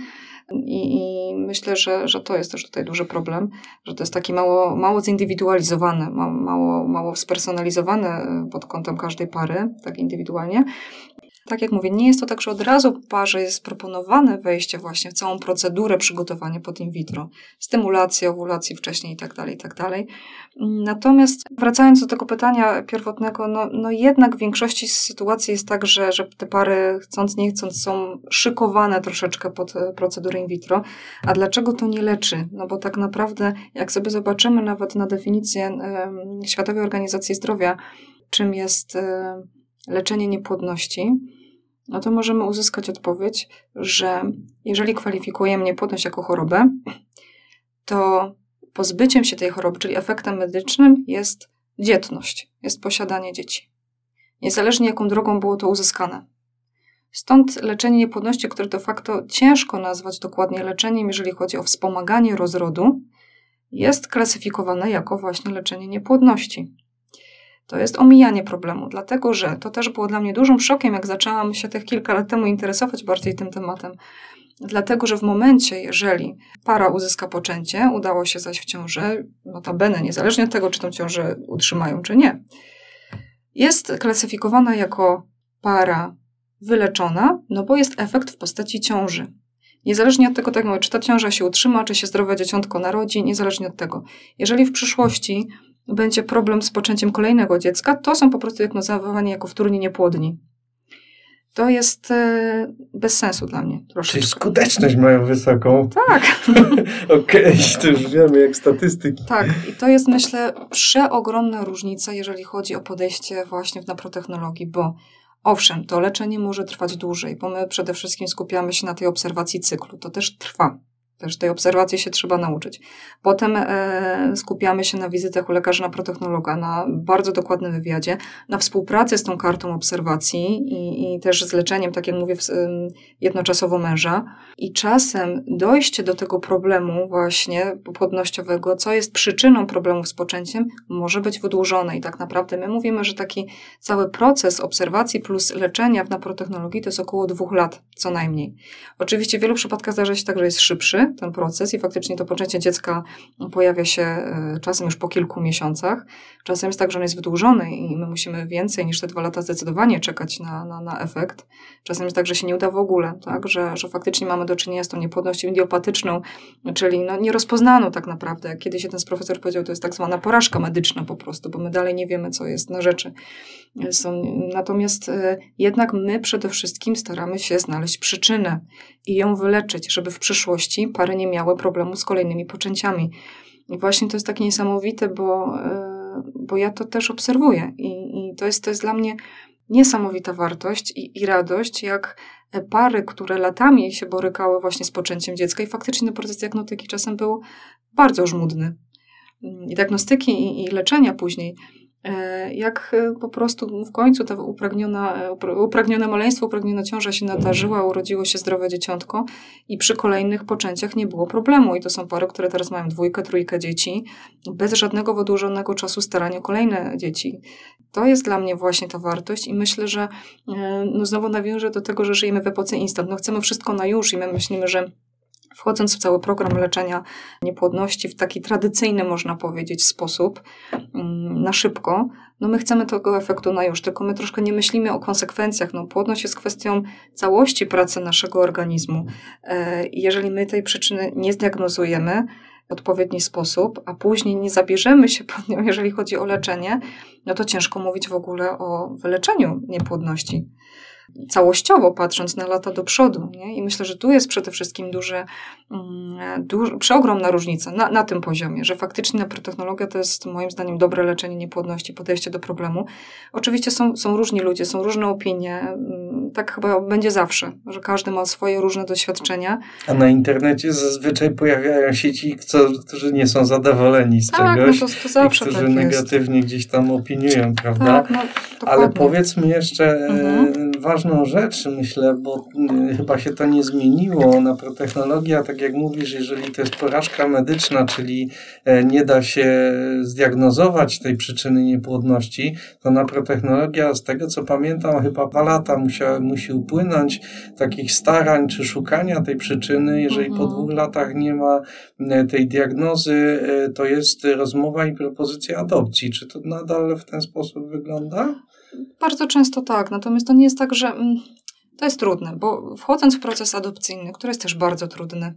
i, i myślę, że, że to jest też tutaj duży problem, że to jest takie mało, mało zindywidualizowane, mało, mało spersonalizowane pod kątem każdej pary, tak indywidualnie. Tak jak mówię, nie jest to tak, że od razu parze jest proponowane wejście właśnie w całą procedurę przygotowania pod in vitro, stymulacja, owulacji wcześniej itd., tak itd. Tak Natomiast wracając do tego pytania pierwotnego, no, no jednak w większości sytuacji jest tak, że, że te pary chcąc nie chcąc są szykowane troszeczkę pod e, procedurę in vitro. A dlaczego to nie leczy? No bo tak naprawdę, jak sobie zobaczymy nawet na definicję Światowej Organizacji Zdrowia, czym jest leczenie niepłodności, no to możemy uzyskać odpowiedź, że jeżeli kwalifikujemy niepłodność jako chorobę, to pozbyciem się tej choroby, czyli efektem medycznym jest dzietność, jest posiadanie dzieci. Niezależnie jaką drogą było to uzyskane. Stąd leczenie niepłodności, które de facto ciężko nazwać dokładnie leczeniem, jeżeli chodzi o wspomaganie rozrodu, jest klasyfikowane jako właśnie leczenie niepłodności to jest omijanie problemu, dlatego że to też było dla mnie dużym szokiem, jak zaczęłam się tych kilka lat temu interesować bardziej tym tematem. Dlatego, że w momencie, jeżeli para uzyska poczęcie, udało się zaś w ciąży, notabene, niezależnie od tego, czy tą ciążę utrzymają, czy nie, jest klasyfikowana jako para wyleczona, no bo jest efekt w postaci ciąży. Niezależnie od tego, tak mówię, czy ta ciąża się utrzyma, czy się zdrowe dzieciątko narodzi, niezależnie od tego. Jeżeli w przyszłości będzie problem z poczęciem kolejnego dziecka, to są po prostu diagnozowani jako wtórni niepłodni. To jest e, bez sensu dla mnie. Troszeczkę. Czyli skuteczność mają wysoką. Tak. Okej, okay, to już wiemy jak statystyki. Tak, i to jest myślę przeogromna różnica, jeżeli chodzi o podejście właśnie w naprotechnologii, bo owszem, to leczenie może trwać dłużej, bo my przede wszystkim skupiamy się na tej obserwacji cyklu. To też trwa. Też tej obserwacji się trzeba nauczyć. Potem e, skupiamy się na wizytach u lekarza protechnologa, na bardzo dokładnym wywiadzie, na współpracy z tą kartą obserwacji i, i też z leczeniem, tak jak mówię, jednoczasowo męża. I czasem dojście do tego problemu właśnie płodnościowego, co jest przyczyną problemów z poczęciem, może być wydłużone. I tak naprawdę my mówimy, że taki cały proces obserwacji plus leczenia w naprotechnologii to jest około dwóch lat co najmniej. Oczywiście w wielu przypadkach zdarza się tak, że jest szybszy, ten proces i faktycznie to poczęcie dziecka pojawia się e, czasem już po kilku miesiącach. Czasem jest tak, że on jest wydłużony i my musimy więcej niż te dwa lata zdecydowanie czekać na, na, na efekt. Czasem jest tak, że się nie uda w ogóle, tak? że, że faktycznie mamy do czynienia z tą niepłodnością idiopatyczną, czyli no, nierozpoznaną tak naprawdę. Kiedyś jeden z profesor powiedział, to jest tak zwana porażka medyczna po prostu, bo my dalej nie wiemy, co jest na rzeczy. Są, natomiast e, jednak my przede wszystkim staramy się znaleźć przyczynę i ją wyleczyć, żeby w przyszłości pary nie miały problemu z kolejnymi poczęciami. I właśnie to jest takie niesamowite, bo, e, bo ja to też obserwuję i, i to, jest, to jest dla mnie niesamowita wartość i, i radość, jak pary, które latami się borykały właśnie z poczęciem dziecka i faktycznie ten proces diagnostyki czasem był bardzo żmudny. I diagnostyki i, i leczenia później E, jak e, po prostu w końcu ta upragniona, e, upragnione maleństwo, upragniona ciąża się nadarzyła, urodziło się zdrowe dzieciątko i przy kolejnych poczęciach nie było problemu. I to są pary, które teraz mają dwójkę, trójkę dzieci, bez żadnego wydłużonego czasu starania kolejne dzieci. To jest dla mnie właśnie ta wartość i myślę, że no znowu nawiążę do tego, że żyjemy w epoce instant. No chcemy wszystko na już i my myślimy, że wchodząc w cały program leczenia niepłodności w taki tradycyjny, można powiedzieć, sposób, mm, na szybko, no my chcemy tego efektu na już, tylko my troszkę nie myślimy o konsekwencjach. No, płodność jest kwestią całości pracy naszego organizmu. E, jeżeli my tej przyczyny nie zdiagnozujemy, w odpowiedni sposób, a później nie zabierzemy się pod nią, jeżeli chodzi o leczenie, no to ciężko mówić w ogóle o wyleczeniu niepłodności całościowo patrząc na lata do przodu. Nie? I myślę, że tu jest przede wszystkim duży, mm, duży, przeogromna różnica na, na tym poziomie, że faktycznie naprotechnologia to jest moim zdaniem dobre leczenie niepłodności, podejście do problemu. Oczywiście są, są różni ludzie, są różne opinie. Mm, tak chyba będzie zawsze, że każdy ma swoje różne doświadczenia. A na internecie zazwyczaj pojawiają się ci, którzy nie są zadowoleni z tak, czegoś. No to, to zawsze i którzy tak negatywnie gdzieś tam opiniują, prawda? Tak, no, Ale powiedz mi jeszcze Mhm. Ważną rzecz, myślę, bo y, chyba się to nie zmieniło. Naprotechnologia, tak jak mówisz, jeżeli to jest porażka medyczna, czyli e, nie da się zdiagnozować tej przyczyny niepłodności, to naprotechnologia, z tego co pamiętam, chyba dwa lata musiała, musi upłynąć takich starań czy szukania tej przyczyny. Jeżeli po Mhm. dwóch latach nie ma e, tej diagnozy, e, to jest rozmowa i propozycja adopcji. Czy to nadal w ten sposób wygląda? Bardzo często tak, natomiast to nie jest tak, że mm, to jest trudne, bo wchodząc w proces adopcyjny, który jest też bardzo trudny,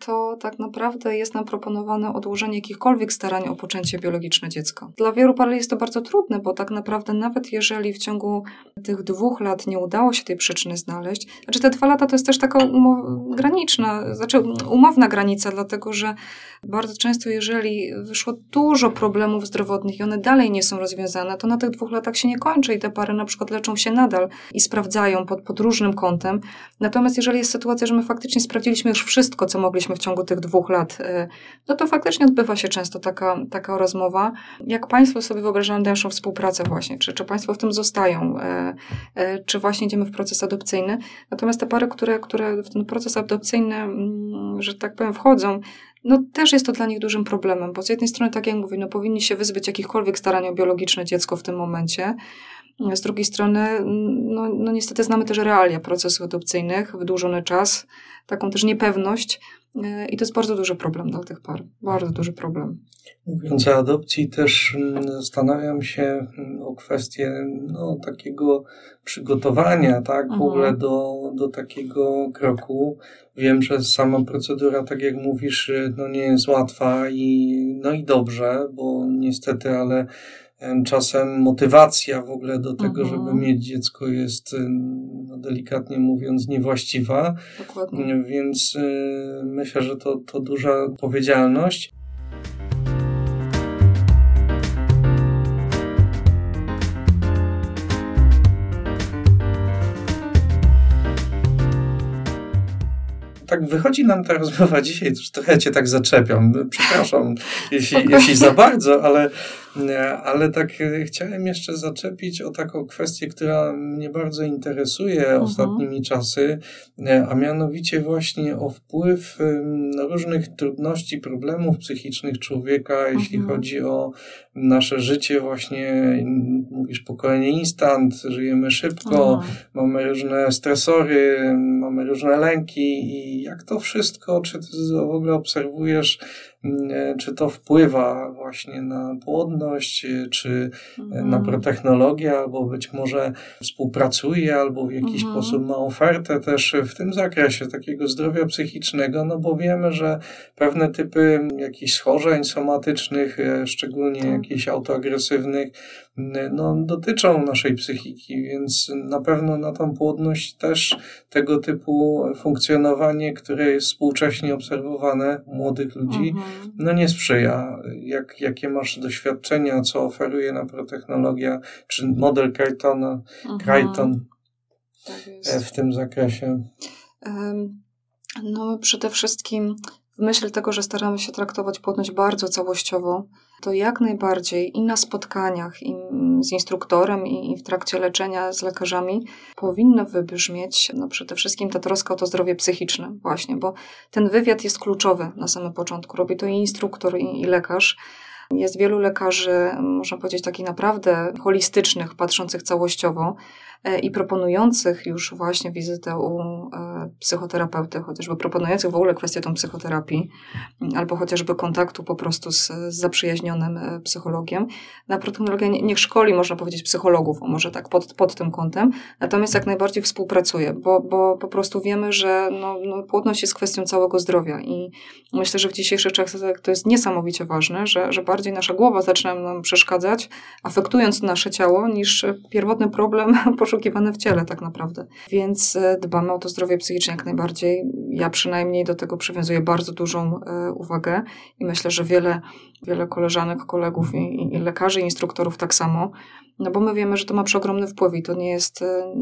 to, tak naprawdę jest nam proponowane odłożenie jakichkolwiek starań o poczęcie biologiczne dziecka. Dla wielu par jest to bardzo trudne, bo tak naprawdę nawet jeżeli w ciągu tych dwóch lat nie udało się tej przyczyny znaleźć, znaczy te dwa lata to jest też taka graniczna, znaczy umowna granica, dlatego że bardzo często jeżeli wyszło dużo problemów zdrowotnych i one dalej nie są rozwiązane, to na tych dwóch latach się nie kończy i te pary na przykład leczą się nadal i sprawdzają pod, pod różnym kątem. Natomiast jeżeli jest sytuacja, że my faktycznie sprawdziliśmy już wszystko, co mogliśmy w ciągu tych dwóch lat, y, no to faktycznie odbywa się często taka, taka rozmowa. Jak Państwo sobie wyobrażają dalszą współpracę właśnie, czy, czy Państwo w tym zostają, y, y, czy właśnie idziemy w proces adopcyjny. Natomiast te pary, które, które w ten proces adopcyjny, mm, że tak powiem, wchodzą, no też jest to dla nich dużym problemem, bo z jednej strony, tak jak mówię, no powinni się wyzbyć jakichkolwiek starań o biologiczne dziecko w tym momencie, z drugiej strony, no, no niestety znamy też realia procesów adopcyjnych, wydłużony czas, taką też niepewność e, i to jest bardzo duży problem dla tych par. Bardzo duży problem. Mówiąc o adopcji, też mm, zastanawiam się mm, o kwestię no, takiego przygotowania, tak, w Mhm. ogóle do, do takiego kroku. Wiem, że sama procedura, tak jak mówisz, no nie jest łatwa i no i dobrze, bo niestety, ale czasem motywacja w ogóle do tego, Mhm. żeby mieć dziecko jest, no, delikatnie mówiąc, niewłaściwa. Dokładnie. Więc y, myślę, że to, to duża odpowiedzialność. Tak wychodzi nam ta rozmowa dzisiaj, trochę cię tak zaczepiam. Przepraszam, jeśli, jeśli za bardzo, ale Ale tak e, chciałem jeszcze zaczepić o taką kwestię, która mnie bardzo interesuje mhm. ostatnimi czasy, e, a mianowicie właśnie o wpływ różnych trudności, problemów psychicznych człowieka, jeśli mhm. chodzi o nasze życie właśnie, mówisz pokolenie instant, żyjemy szybko, mhm. mamy różne stresory, mamy różne lęki i jak to wszystko, czy ty w ogóle obserwujesz czy to wpływa właśnie na płodność, e, czy mhm. na protechnologię, albo być może współpracuje, albo w jakiś mhm. sposób ma ofertę też w tym zakresie takiego zdrowia psychicznego, no bo wiemy, że pewne typy jakichś schorzeń somatycznych, szczególnie tak. jakichś autoagresywnych, no, dotyczą naszej psychiki, więc na pewno na tą płodność też tego typu funkcjonowanie, które jest współcześnie obserwowane u młodych ludzi, mhm. no nie sprzyja. Jak, jakie masz doświadczenia, co oferuje na protechnologia, czy model Crichtona, mhm. Crichton tak e, w tym zakresie? No, przede wszystkim w myśl tego, że staramy się traktować płodność bardzo całościowo, to jak najbardziej i na spotkaniach i z instruktorem, i w trakcie leczenia z lekarzami powinno wybrzmieć no przede wszystkim ta troska o to zdrowie psychiczne, właśnie, bo ten wywiad jest kluczowy na samym początku. Robi to i instruktor, i, i lekarz. Jest wielu lekarzy, można powiedzieć, takich naprawdę holistycznych, patrzących całościowo, i proponujących już właśnie wizytę u e, psychoterapeuty, chociażby proponujących w ogóle kwestię tą psychoterapii, albo chociażby kontaktu po prostu z, zaprzyjaźnionym e, psychologiem. Na protechnologię niech szkoli, można powiedzieć, psychologów, może tak pod, pod tym kątem, natomiast jak najbardziej współpracuje, bo, bo po prostu wiemy, że no, no, płodność jest kwestią całego zdrowia i myślę, że w dzisiejszych czasach to jest niesamowicie ważne, że, że bardziej nasza głowa zaczyna nam przeszkadzać, afektując nasze ciało, niż pierwotny problem poszukiwane w ciele tak naprawdę. Więc e, dbamy o to zdrowie psychiczne jak najbardziej. Ja przynajmniej do tego przywiązuję bardzo dużą e, uwagę i myślę, że wiele, wiele koleżanek, kolegów i, i lekarzy, instruktorów tak samo. No bo my wiemy, że to ma przeogromny wpływ i to nie jest, e,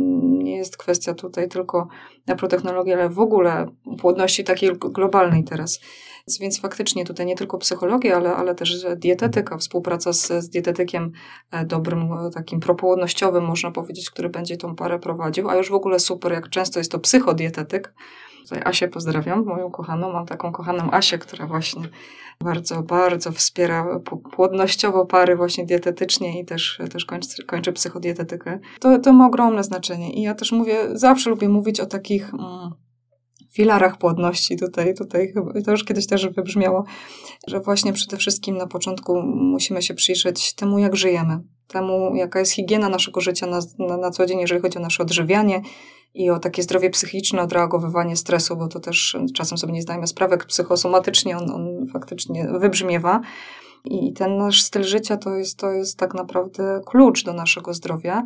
nie jest kwestia tutaj tylko na protechnologię, ale w ogóle płodności takiej globalnej teraz. Więc faktycznie tutaj nie tylko psychologia, ale, ale też dietetyka, współpraca z, z dietetykiem e, dobrym, e, takim propłodnościowym, można powiedzieć, który będzie tą parę prowadził, a już w ogóle super, jak często jest to psychodietetyk. Tutaj Asię pozdrawiam, moją kochaną. Mam taką kochaną Asię, która właśnie bardzo, bardzo wspiera płodnościowo pary właśnie dietetycznie i też, też kończy, kończy psychodietetykę. To, to ma ogromne znaczenie i ja też mówię, zawsze lubię mówić o takich... Mm, filarach płodności tutaj, tutaj chyba, to już kiedyś też wybrzmiało, że właśnie przede wszystkim na początku musimy się przyjrzeć temu, jak żyjemy, temu, jaka jest higiena naszego życia na, na, na co dzień, jeżeli chodzi o nasze odżywianie i o takie zdrowie psychiczne, odreagowywanie stresu, bo to też czasem sobie nie zdajemy sprawy, psychosomatycznie on, on faktycznie wybrzmiewa. I ten nasz styl życia to jest, to jest tak naprawdę klucz do naszego zdrowia.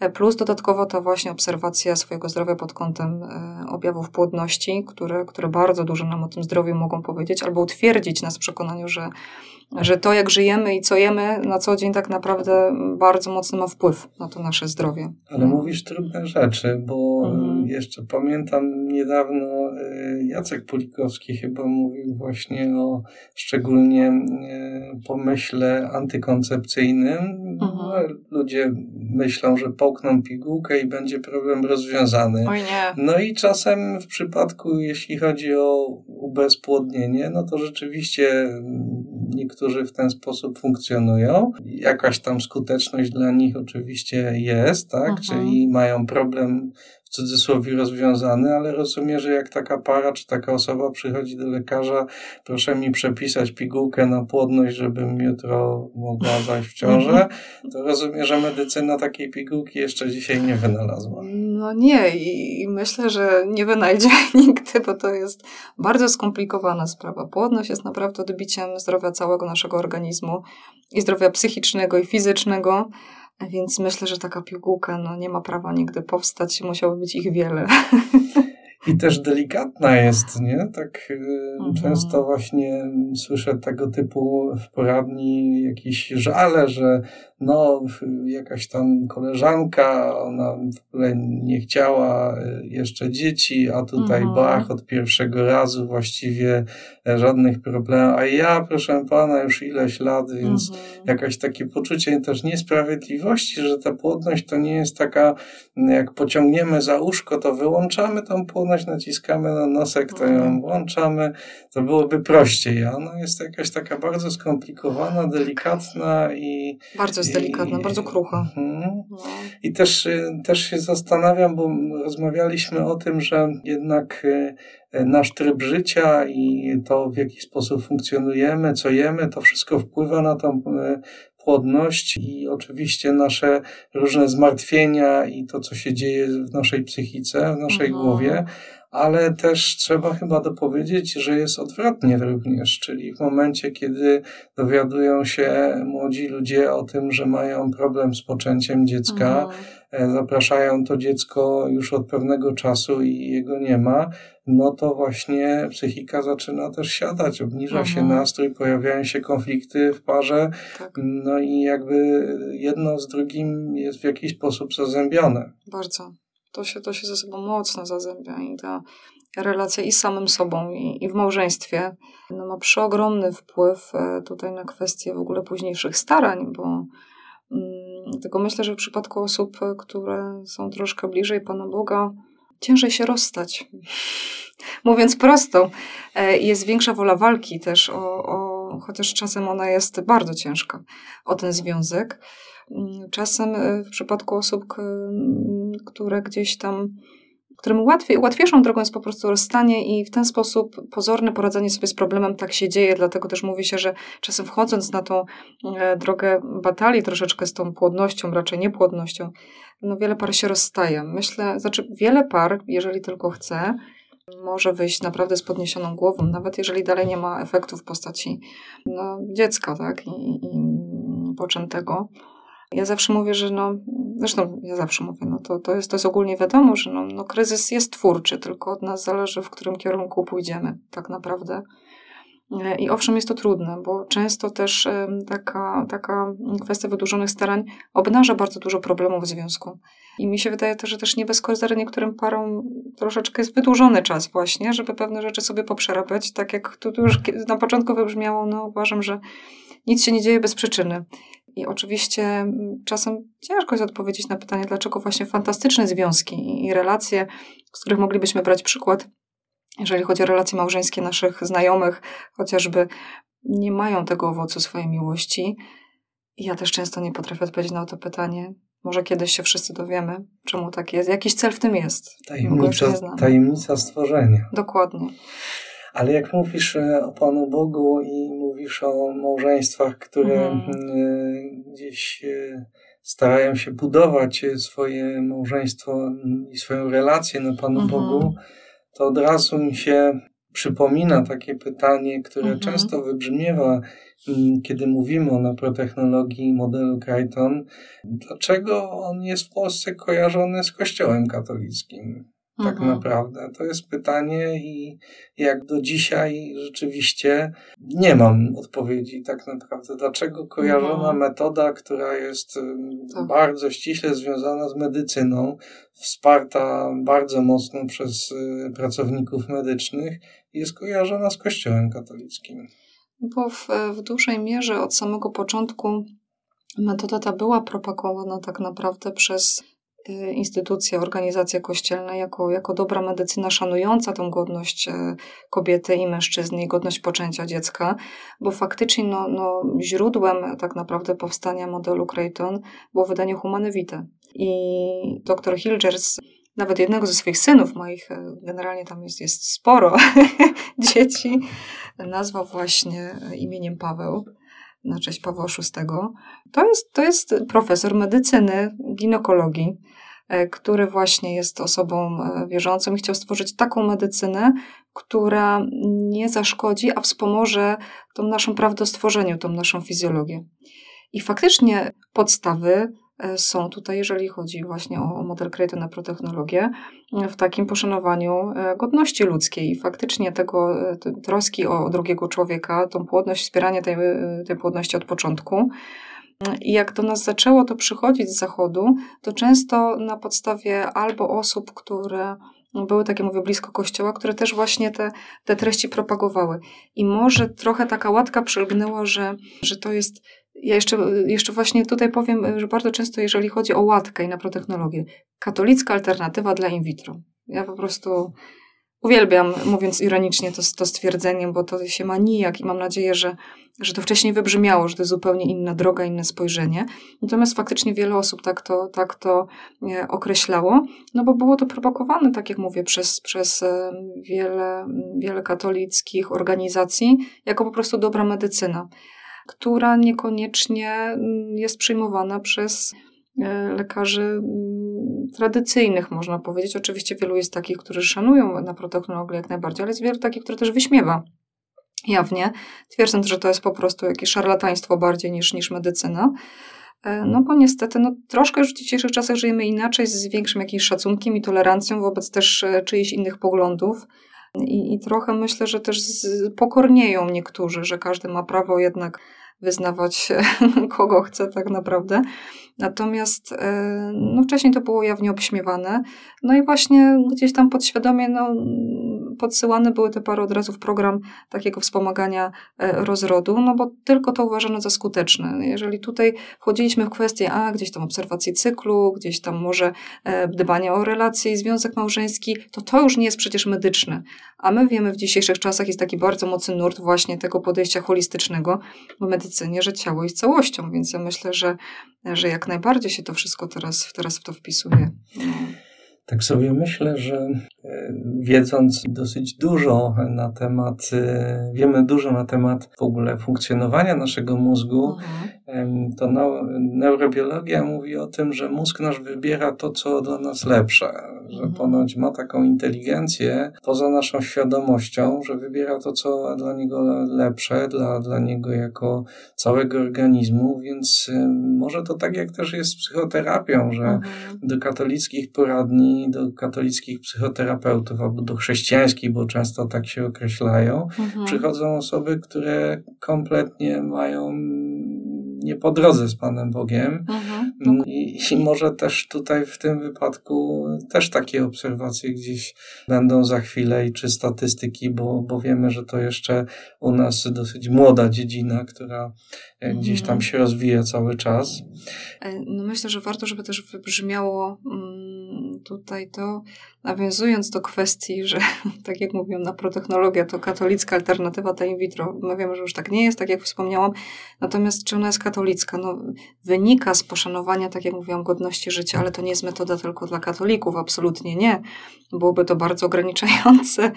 E, plus dodatkowo ta właśnie obserwacja swojego zdrowia pod kątem e, objawów płodności, które, które bardzo dużo nam o tym zdrowiu mogą powiedzieć, albo utwierdzić nas w przekonaniu, że że to, jak żyjemy i co jemy na co dzień, tak naprawdę bardzo mocno ma wpływ na to nasze zdrowie. Ale mówisz trudne rzeczy, bo mhm. jeszcze pamiętam niedawno e, Jacek Pulikowski chyba mówił właśnie o szczególnie e, pomyśle antykoncepcyjnym. Mhm. Ludzie myślą, że połkną pigułkę i będzie problem rozwiązany. Oj nie. No i czasem w przypadku, jeśli chodzi o ubezpłodnienie, no to rzeczywiście niektórzy w ten sposób funkcjonują. Jakaś tam skuteczność dla nich oczywiście jest, tak? Mhm. Czyli mają problem cudzysłowie rozwiązany, ale rozumiem, że jak taka para czy taka osoba przychodzi do lekarza, proszę mi przepisać pigułkę na płodność, żebym jutro mogła zajść w ciążę, to rozumiem, że medycyna takiej pigułki jeszcze dzisiaj nie wynalazła. No nie i myślę, że nie wynajdzie nigdy, bo to jest bardzo skomplikowana sprawa. Płodność jest naprawdę odbiciem zdrowia całego naszego organizmu i zdrowia psychicznego i fizycznego. Więc myślę, że taka pigułka no, nie ma prawa nigdy powstać, musiało być ich wiele. I też delikatna jest, nie? Tak y, mhm. często właśnie słyszę tego typu w poradni jakieś żale, że no jakaś tam koleżanka, ona w ogóle nie chciała e, jeszcze dzieci, a tutaj mhm. bach od pierwszego razu właściwie e, żadnych problemów, a ja proszę pana już ileś lat, więc mhm. jakaś takie poczucie też niesprawiedliwości, że ta płodność to nie jest taka, jak pociągniemy za uszko, to wyłączamy tą płodność, naciskamy na nosek, to ją mhm. włączamy, to byłoby prościej, a ona jest jakaś taka bardzo skomplikowana, delikatna i... Bardzo jest delikatna, bardzo krucha. Mhm. No. I też, y, też się zastanawiam, bo rozmawialiśmy o tym, że jednak y, nasz tryb życia i to, w jaki sposób funkcjonujemy, co jemy, to wszystko wpływa na tą y, płodność i oczywiście nasze różne zmartwienia i to, co się dzieje w naszej psychice, w naszej mhm. głowie, ale też trzeba chyba dopowiedzieć, że jest odwrotnie również, czyli w momencie, kiedy dowiadują się młodzi ludzie o tym, że mają problem z poczęciem dziecka, mhm. zapraszają to dziecko już od pewnego czasu i jego nie ma, no to właśnie psychika zaczyna też siadać, obniża mhm. się nastrój, pojawiają się konflikty w parze, tak. no i jakby jedno z drugim jest w jakiś sposób zazębione. Bardzo to się, to się ze sobą mocno zazębia i ta relacja i z samym sobą, i, i w małżeństwie no, ma przeogromny wpływ e, tutaj na kwestie w ogóle późniejszych starań, bo mm, tylko myślę, że w przypadku osób, e, które są troszkę bliżej Pana Boga, ciężej się rozstać. Mówiąc prosto, e, jest większa wola walki też, o, o, chociaż czasem ona jest bardzo ciężka, o ten związek. Mm, czasem e, w przypadku osób, które gdzieś tam, którym łatwiej, łatwiejszą drogą jest po prostu rozstanie i w ten sposób pozorne poradzenie sobie z problemem tak się dzieje, dlatego też mówi się, że czasem wchodząc na tą e, drogę batalii troszeczkę z tą płodnością, raczej niepłodnością, no wiele par się rozstaje. Myślę, znaczy wiele par, jeżeli tylko chce, może wyjść naprawdę z podniesioną głową, nawet jeżeli dalej nie ma efektu w postaci no, dziecka, tak, i, i poczętego. Ja zawsze mówię, że no, zresztą ja zawsze mówię, no to, to, jest, to jest ogólnie wiadomo, że no, no kryzys jest twórczy, tylko od nas zależy, w którym kierunku pójdziemy tak naprawdę. E, I owszem, jest to trudne, bo często też taka, taka kwestia wydłużonych starań obnaża bardzo dużo problemów w związku. I mi się wydaje też, że też nie bez kozery niektórym parom troszeczkę jest wydłużony czas właśnie, żeby pewne rzeczy sobie poprzerabiać. Tak jak tu już na początku wybrzmiało, no uważam, że nic się nie dzieje bez przyczyny. I oczywiście czasem ciężko jest odpowiedzieć na pytanie, dlaczego właśnie fantastyczne związki i relacje, z których moglibyśmy brać przykład, jeżeli chodzi o relacje małżeńskie naszych znajomych, chociażby nie mają tego owocu swojej miłości. Ja też często nie potrafię odpowiedzieć na to pytanie. Może kiedyś się wszyscy dowiemy, czemu tak jest. Jakiś cel w tym jest. Tajemnica, tajemnica stworzenia. Dokładnie. Ale jak mówisz e, o Panu Bogu i mówisz o małżeństwach, które mhm. E, gdzieś e, starają się budować swoje małżeństwo i swoją relację na Panu mhm. Bogu, to od razu mi się przypomina takie pytanie, które mhm. często wybrzmiewa, kiedy mówimy o naprotechnologii modelu Crichton. Dlaczego on jest w Polsce kojarzony z Kościołem katolickim? Tak mhm. naprawdę? To jest pytanie i jak do dzisiaj rzeczywiście nie mam odpowiedzi tak naprawdę. Dlaczego kojarzona mhm. metoda, która jest tak. bardzo ściśle związana z medycyną, wsparta bardzo mocno przez y, pracowników medycznych, jest kojarzona z Kościołem katolickim? Bo w, w dużej mierze od samego początku metoda ta była propagowana tak naprawdę przez Y, instytucja, organizacja kościelna jako, jako dobra medycyna szanująca tą godność y, kobiety i mężczyzny i godność poczęcia dziecka, bo faktycznie no, no, źródłem tak naprawdę powstania modelu Creighton było wydanie Humane Vitae. I dr Hilgers, nawet jednego ze swoich synów, moich y, generalnie tam jest, jest sporo dzieci, nazwał właśnie imieniem Paweł na cześć Pawła VI. To jest, to jest profesor medycyny, ginekologii, e, który właśnie jest osobą e, wierzącą i chciał stworzyć taką medycynę, która nie zaszkodzi, a wspomoże tą naszą prawdostworzeniu, tą naszą fizjologię. I faktycznie podstawy są tutaj, jeżeli chodzi właśnie o model Creator na protechnologię, w takim poszanowaniu e, godności ludzkiej. Faktycznie tego e, troski o drugiego człowieka, tą płodność, wspieranie tej, tej płodności od początku. I jak do nas zaczęło to przychodzić z zachodu, to często na podstawie albo osób, które były takie, mówię, blisko kościoła, które też właśnie te, te treści propagowały. I może trochę taka łatka przylgnęła, że, że to jest. Ja jeszcze, jeszcze właśnie tutaj powiem, że bardzo często, jeżeli chodzi o łatkę i na protechnologię, katolicka alternatywa dla in vitro. Ja po prostu Uwielbiam, mówiąc ironicznie, to, to stwierdzenie, bo to się ma nijak i mam nadzieję, że, że to wcześniej wybrzmiało, że to jest zupełnie inna droga, inne spojrzenie. Natomiast faktycznie wiele osób tak to, tak to e, określało, no bo było to propagowane, tak jak mówię, przez, przez e, wiele, wiele katolickich organizacji jako po prostu dobra medycyna, która niekoniecznie mm, jest przyjmowana przez e, lekarzy tradycyjnych, można powiedzieć. Oczywiście wielu jest takich, którzy szanują naprotechnologię jak najbardziej, ale jest wielu takich, które też wyśmiewa jawnie, twierdząc, że to jest po prostu jakieś szarlataństwo bardziej niż, niż medycyna. E, no bo niestety, no, troszkę już w dzisiejszych czasach żyjemy inaczej, z większym jakimś szacunkiem i tolerancją wobec też e, czyichś innych poglądów. I, I trochę myślę, że też z, pokornieją niektórzy, że każdy ma prawo jednak wyznawać kogo chce tak naprawdę. Natomiast e, no, wcześniej to było jawnie obśmiewane. No i właśnie gdzieś tam podświadomie no, podsyłane były te pary od razu w program takiego wspomagania e, rozrodu, no bo tylko to uważano za skuteczne. Jeżeli tutaj wchodziliśmy w kwestię, a gdzieś tam obserwacji cyklu, gdzieś tam może e, dbania o relacje i związek małżeński, to to już nie jest przecież medyczne. A my wiemy w dzisiejszych czasach jest taki bardzo mocny nurt właśnie tego podejścia holistycznego w medycynie, że ciało jest całością, więc ja myślę, że, że jak najbardziej się to wszystko teraz, teraz w to wpisuje. No. Tak sobie myślę, że e, wiedząc dosyć dużo na temat, e, wiemy dużo na temat w ogóle funkcjonowania naszego mózgu, mhm. To neurobiologia mówi o tym, że mózg nasz wybiera to, co dla nas lepsze, że mhm. ponoć ma taką inteligencję poza naszą świadomością, że wybiera to, co dla niego lepsze, dla, dla niego jako całego organizmu, więc może to tak jak też jest z psychoterapią, że mhm. do katolickich poradni do katolickich psychoterapeutów albo do chrześcijańskich, bo często tak się określają, mhm. przychodzą osoby, które kompletnie mają nie po drodze z Panem Bogiem. Mhm. Mm, I, I, może też tutaj w tym wypadku też takie obserwacje gdzieś będą za chwilę i czy statystyki, bo, bo wiemy, że to jeszcze u nas dosyć młoda dziedzina, która e, gdzieś tam mhm. się rozwija cały czas. E, no myślę, że warto, żeby też wybrzmiało mm, tutaj to, nawiązując do kwestii, że tak jak mówią, na protechnologia to katolicka alternatywa ta in vitro. My wiemy, że już tak nie jest, tak jak wspomniałam. Natomiast czy ona jest katolicka? No, wynika z poszanowania, tak jak mówiłam, godności życia, ale to nie jest metoda tylko dla katolików, absolutnie nie. Byłoby to bardzo ograniczające.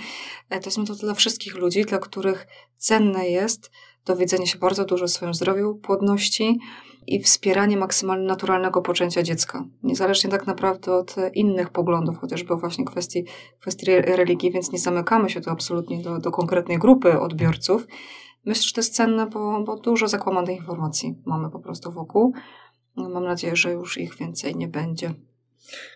E, to jest metoda dla wszystkich ludzi, dla których cenne jest dowiedzenie się bardzo dużo o swoim zdrowiu, płodności, i wspieranie maksymalnie naturalnego poczęcia dziecka. Niezależnie tak naprawdę od innych poglądów, chociażby właśnie kwestii, kwestii religii, więc nie zamykamy się tu absolutnie do, do konkretnej grupy odbiorców. Myślę, że to jest cenne, bo, bo dużo zakłamanych informacji mamy po prostu wokół. Mam nadzieję, że już ich więcej nie będzie.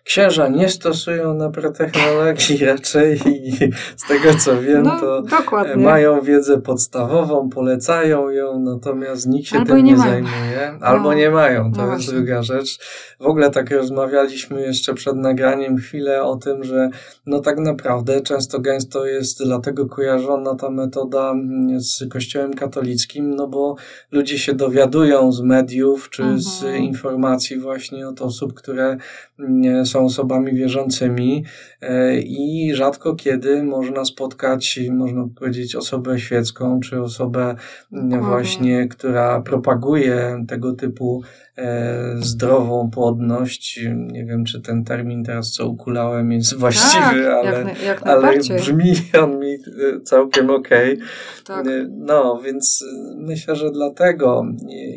Księża nie stosują naprotechnologii raczej i z tego co wiem, no, to dokładnie. mają wiedzę podstawową, polecają ją, natomiast nikt się Albo tym nie, nie zajmuje. Albo no. nie mają, to no jest właśnie. druga rzecz. W ogóle tak rozmawialiśmy jeszcze przed nagraniem chwilę o tym, że no tak naprawdę często gęsto jest dlatego kojarzona ta metoda z kościołem katolickim, no bo ludzie się dowiadują z mediów czy mhm. z informacji właśnie od osób, które są osobami wierzącymi e, i rzadko kiedy można spotkać, można powiedzieć, osobę świecką, czy osobę właśnie, która propaguje tego typu E, zdrową płodność. Nie wiem, czy ten termin teraz, co ukulałem, jest właściwy, tak, ale, jak, jak ale brzmi on mi e, całkiem okej. Okay. Tak. E, no, więc myślę, że dlatego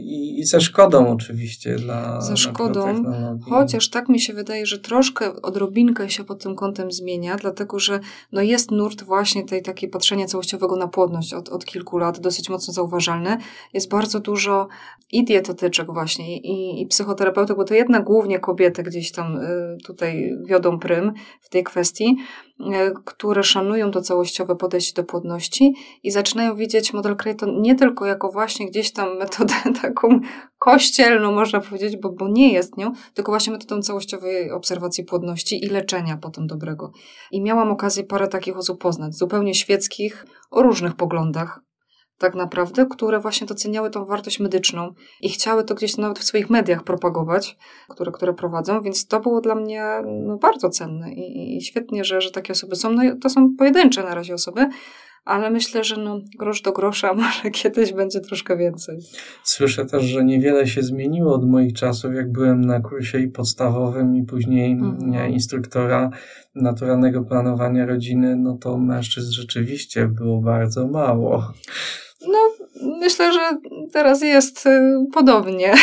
i, i ze szkodą oczywiście dla Ze szkodą, chociaż tak mi się wydaje, że troszkę odrobinkę się pod tym kątem zmienia, dlatego że no jest nurt właśnie tej takiej patrzenia całościowego na płodność od, od kilku lat, dosyć mocno zauważalny. Jest bardzo dużo i dietetyczek właśnie, i, i psychoterapeutów, bo to jednak głównie kobiety gdzieś tam y, tutaj wiodą prym w tej kwestii, które szanują to całościowe podejście do płodności i zaczynają widzieć model Creighton nie tylko jako właśnie gdzieś tam metodę taką kościelną, można powiedzieć, bo, bo nie jest nią, tylko właśnie metodą całościowej obserwacji płodności i leczenia potem dobrego. I miałam okazję parę takich osób poznać, zupełnie świeckich, o różnych poglądach, tak naprawdę, które właśnie doceniały tą wartość medyczną i chciały to gdzieś nawet w swoich mediach propagować, które, które prowadzą, więc to było dla mnie no, bardzo cenne i, i świetnie, że, że takie osoby są. No, to są pojedyncze na razie osoby, ale myślę, że no, grosz do grosza może kiedyś będzie troszkę więcej. Słyszę też, że niewiele się zmieniło od moich czasów, jak byłem na kursie i podstawowym i później mhm. instruktora naturalnego planowania rodziny, no to mężczyzn rzeczywiście było bardzo mało. No, myślę, że teraz jest y, podobnie.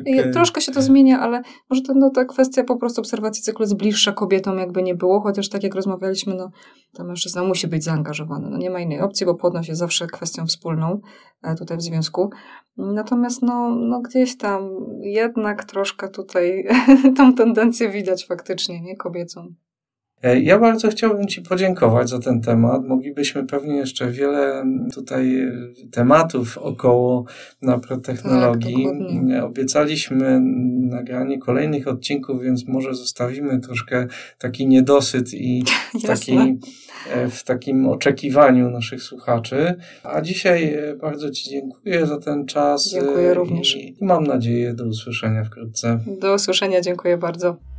Okay. Troszkę się to zmienia, ale może to no, ta kwestia po prostu obserwacji cyklu jest bliższa kobietom, jakby nie było, chociaż tak jak rozmawialiśmy, no, ta mężczyzna musi być zaangażowany. No, nie ma innej opcji, bo płodność jest zawsze kwestią wspólną e, tutaj w związku. Natomiast no, no gdzieś tam jednak troszkę tutaj tą tendencję widać faktycznie, nie kobiecą. E, ja bardzo chciałbym Ci podziękować za ten temat. Moglibyśmy pewnie jeszcze wiele tutaj e, tematów około naprotechnologii. Tak, Obiecaliśmy nagranie kolejnych odcinków, więc może zostawimy troszkę taki niedosyt i taki, e, w takim oczekiwaniu naszych słuchaczy. A dzisiaj bardzo Ci dziękuję za ten czas. Dziękuję również. I mam nadzieję do usłyszenia wkrótce. Do usłyszenia, dziękuję bardzo.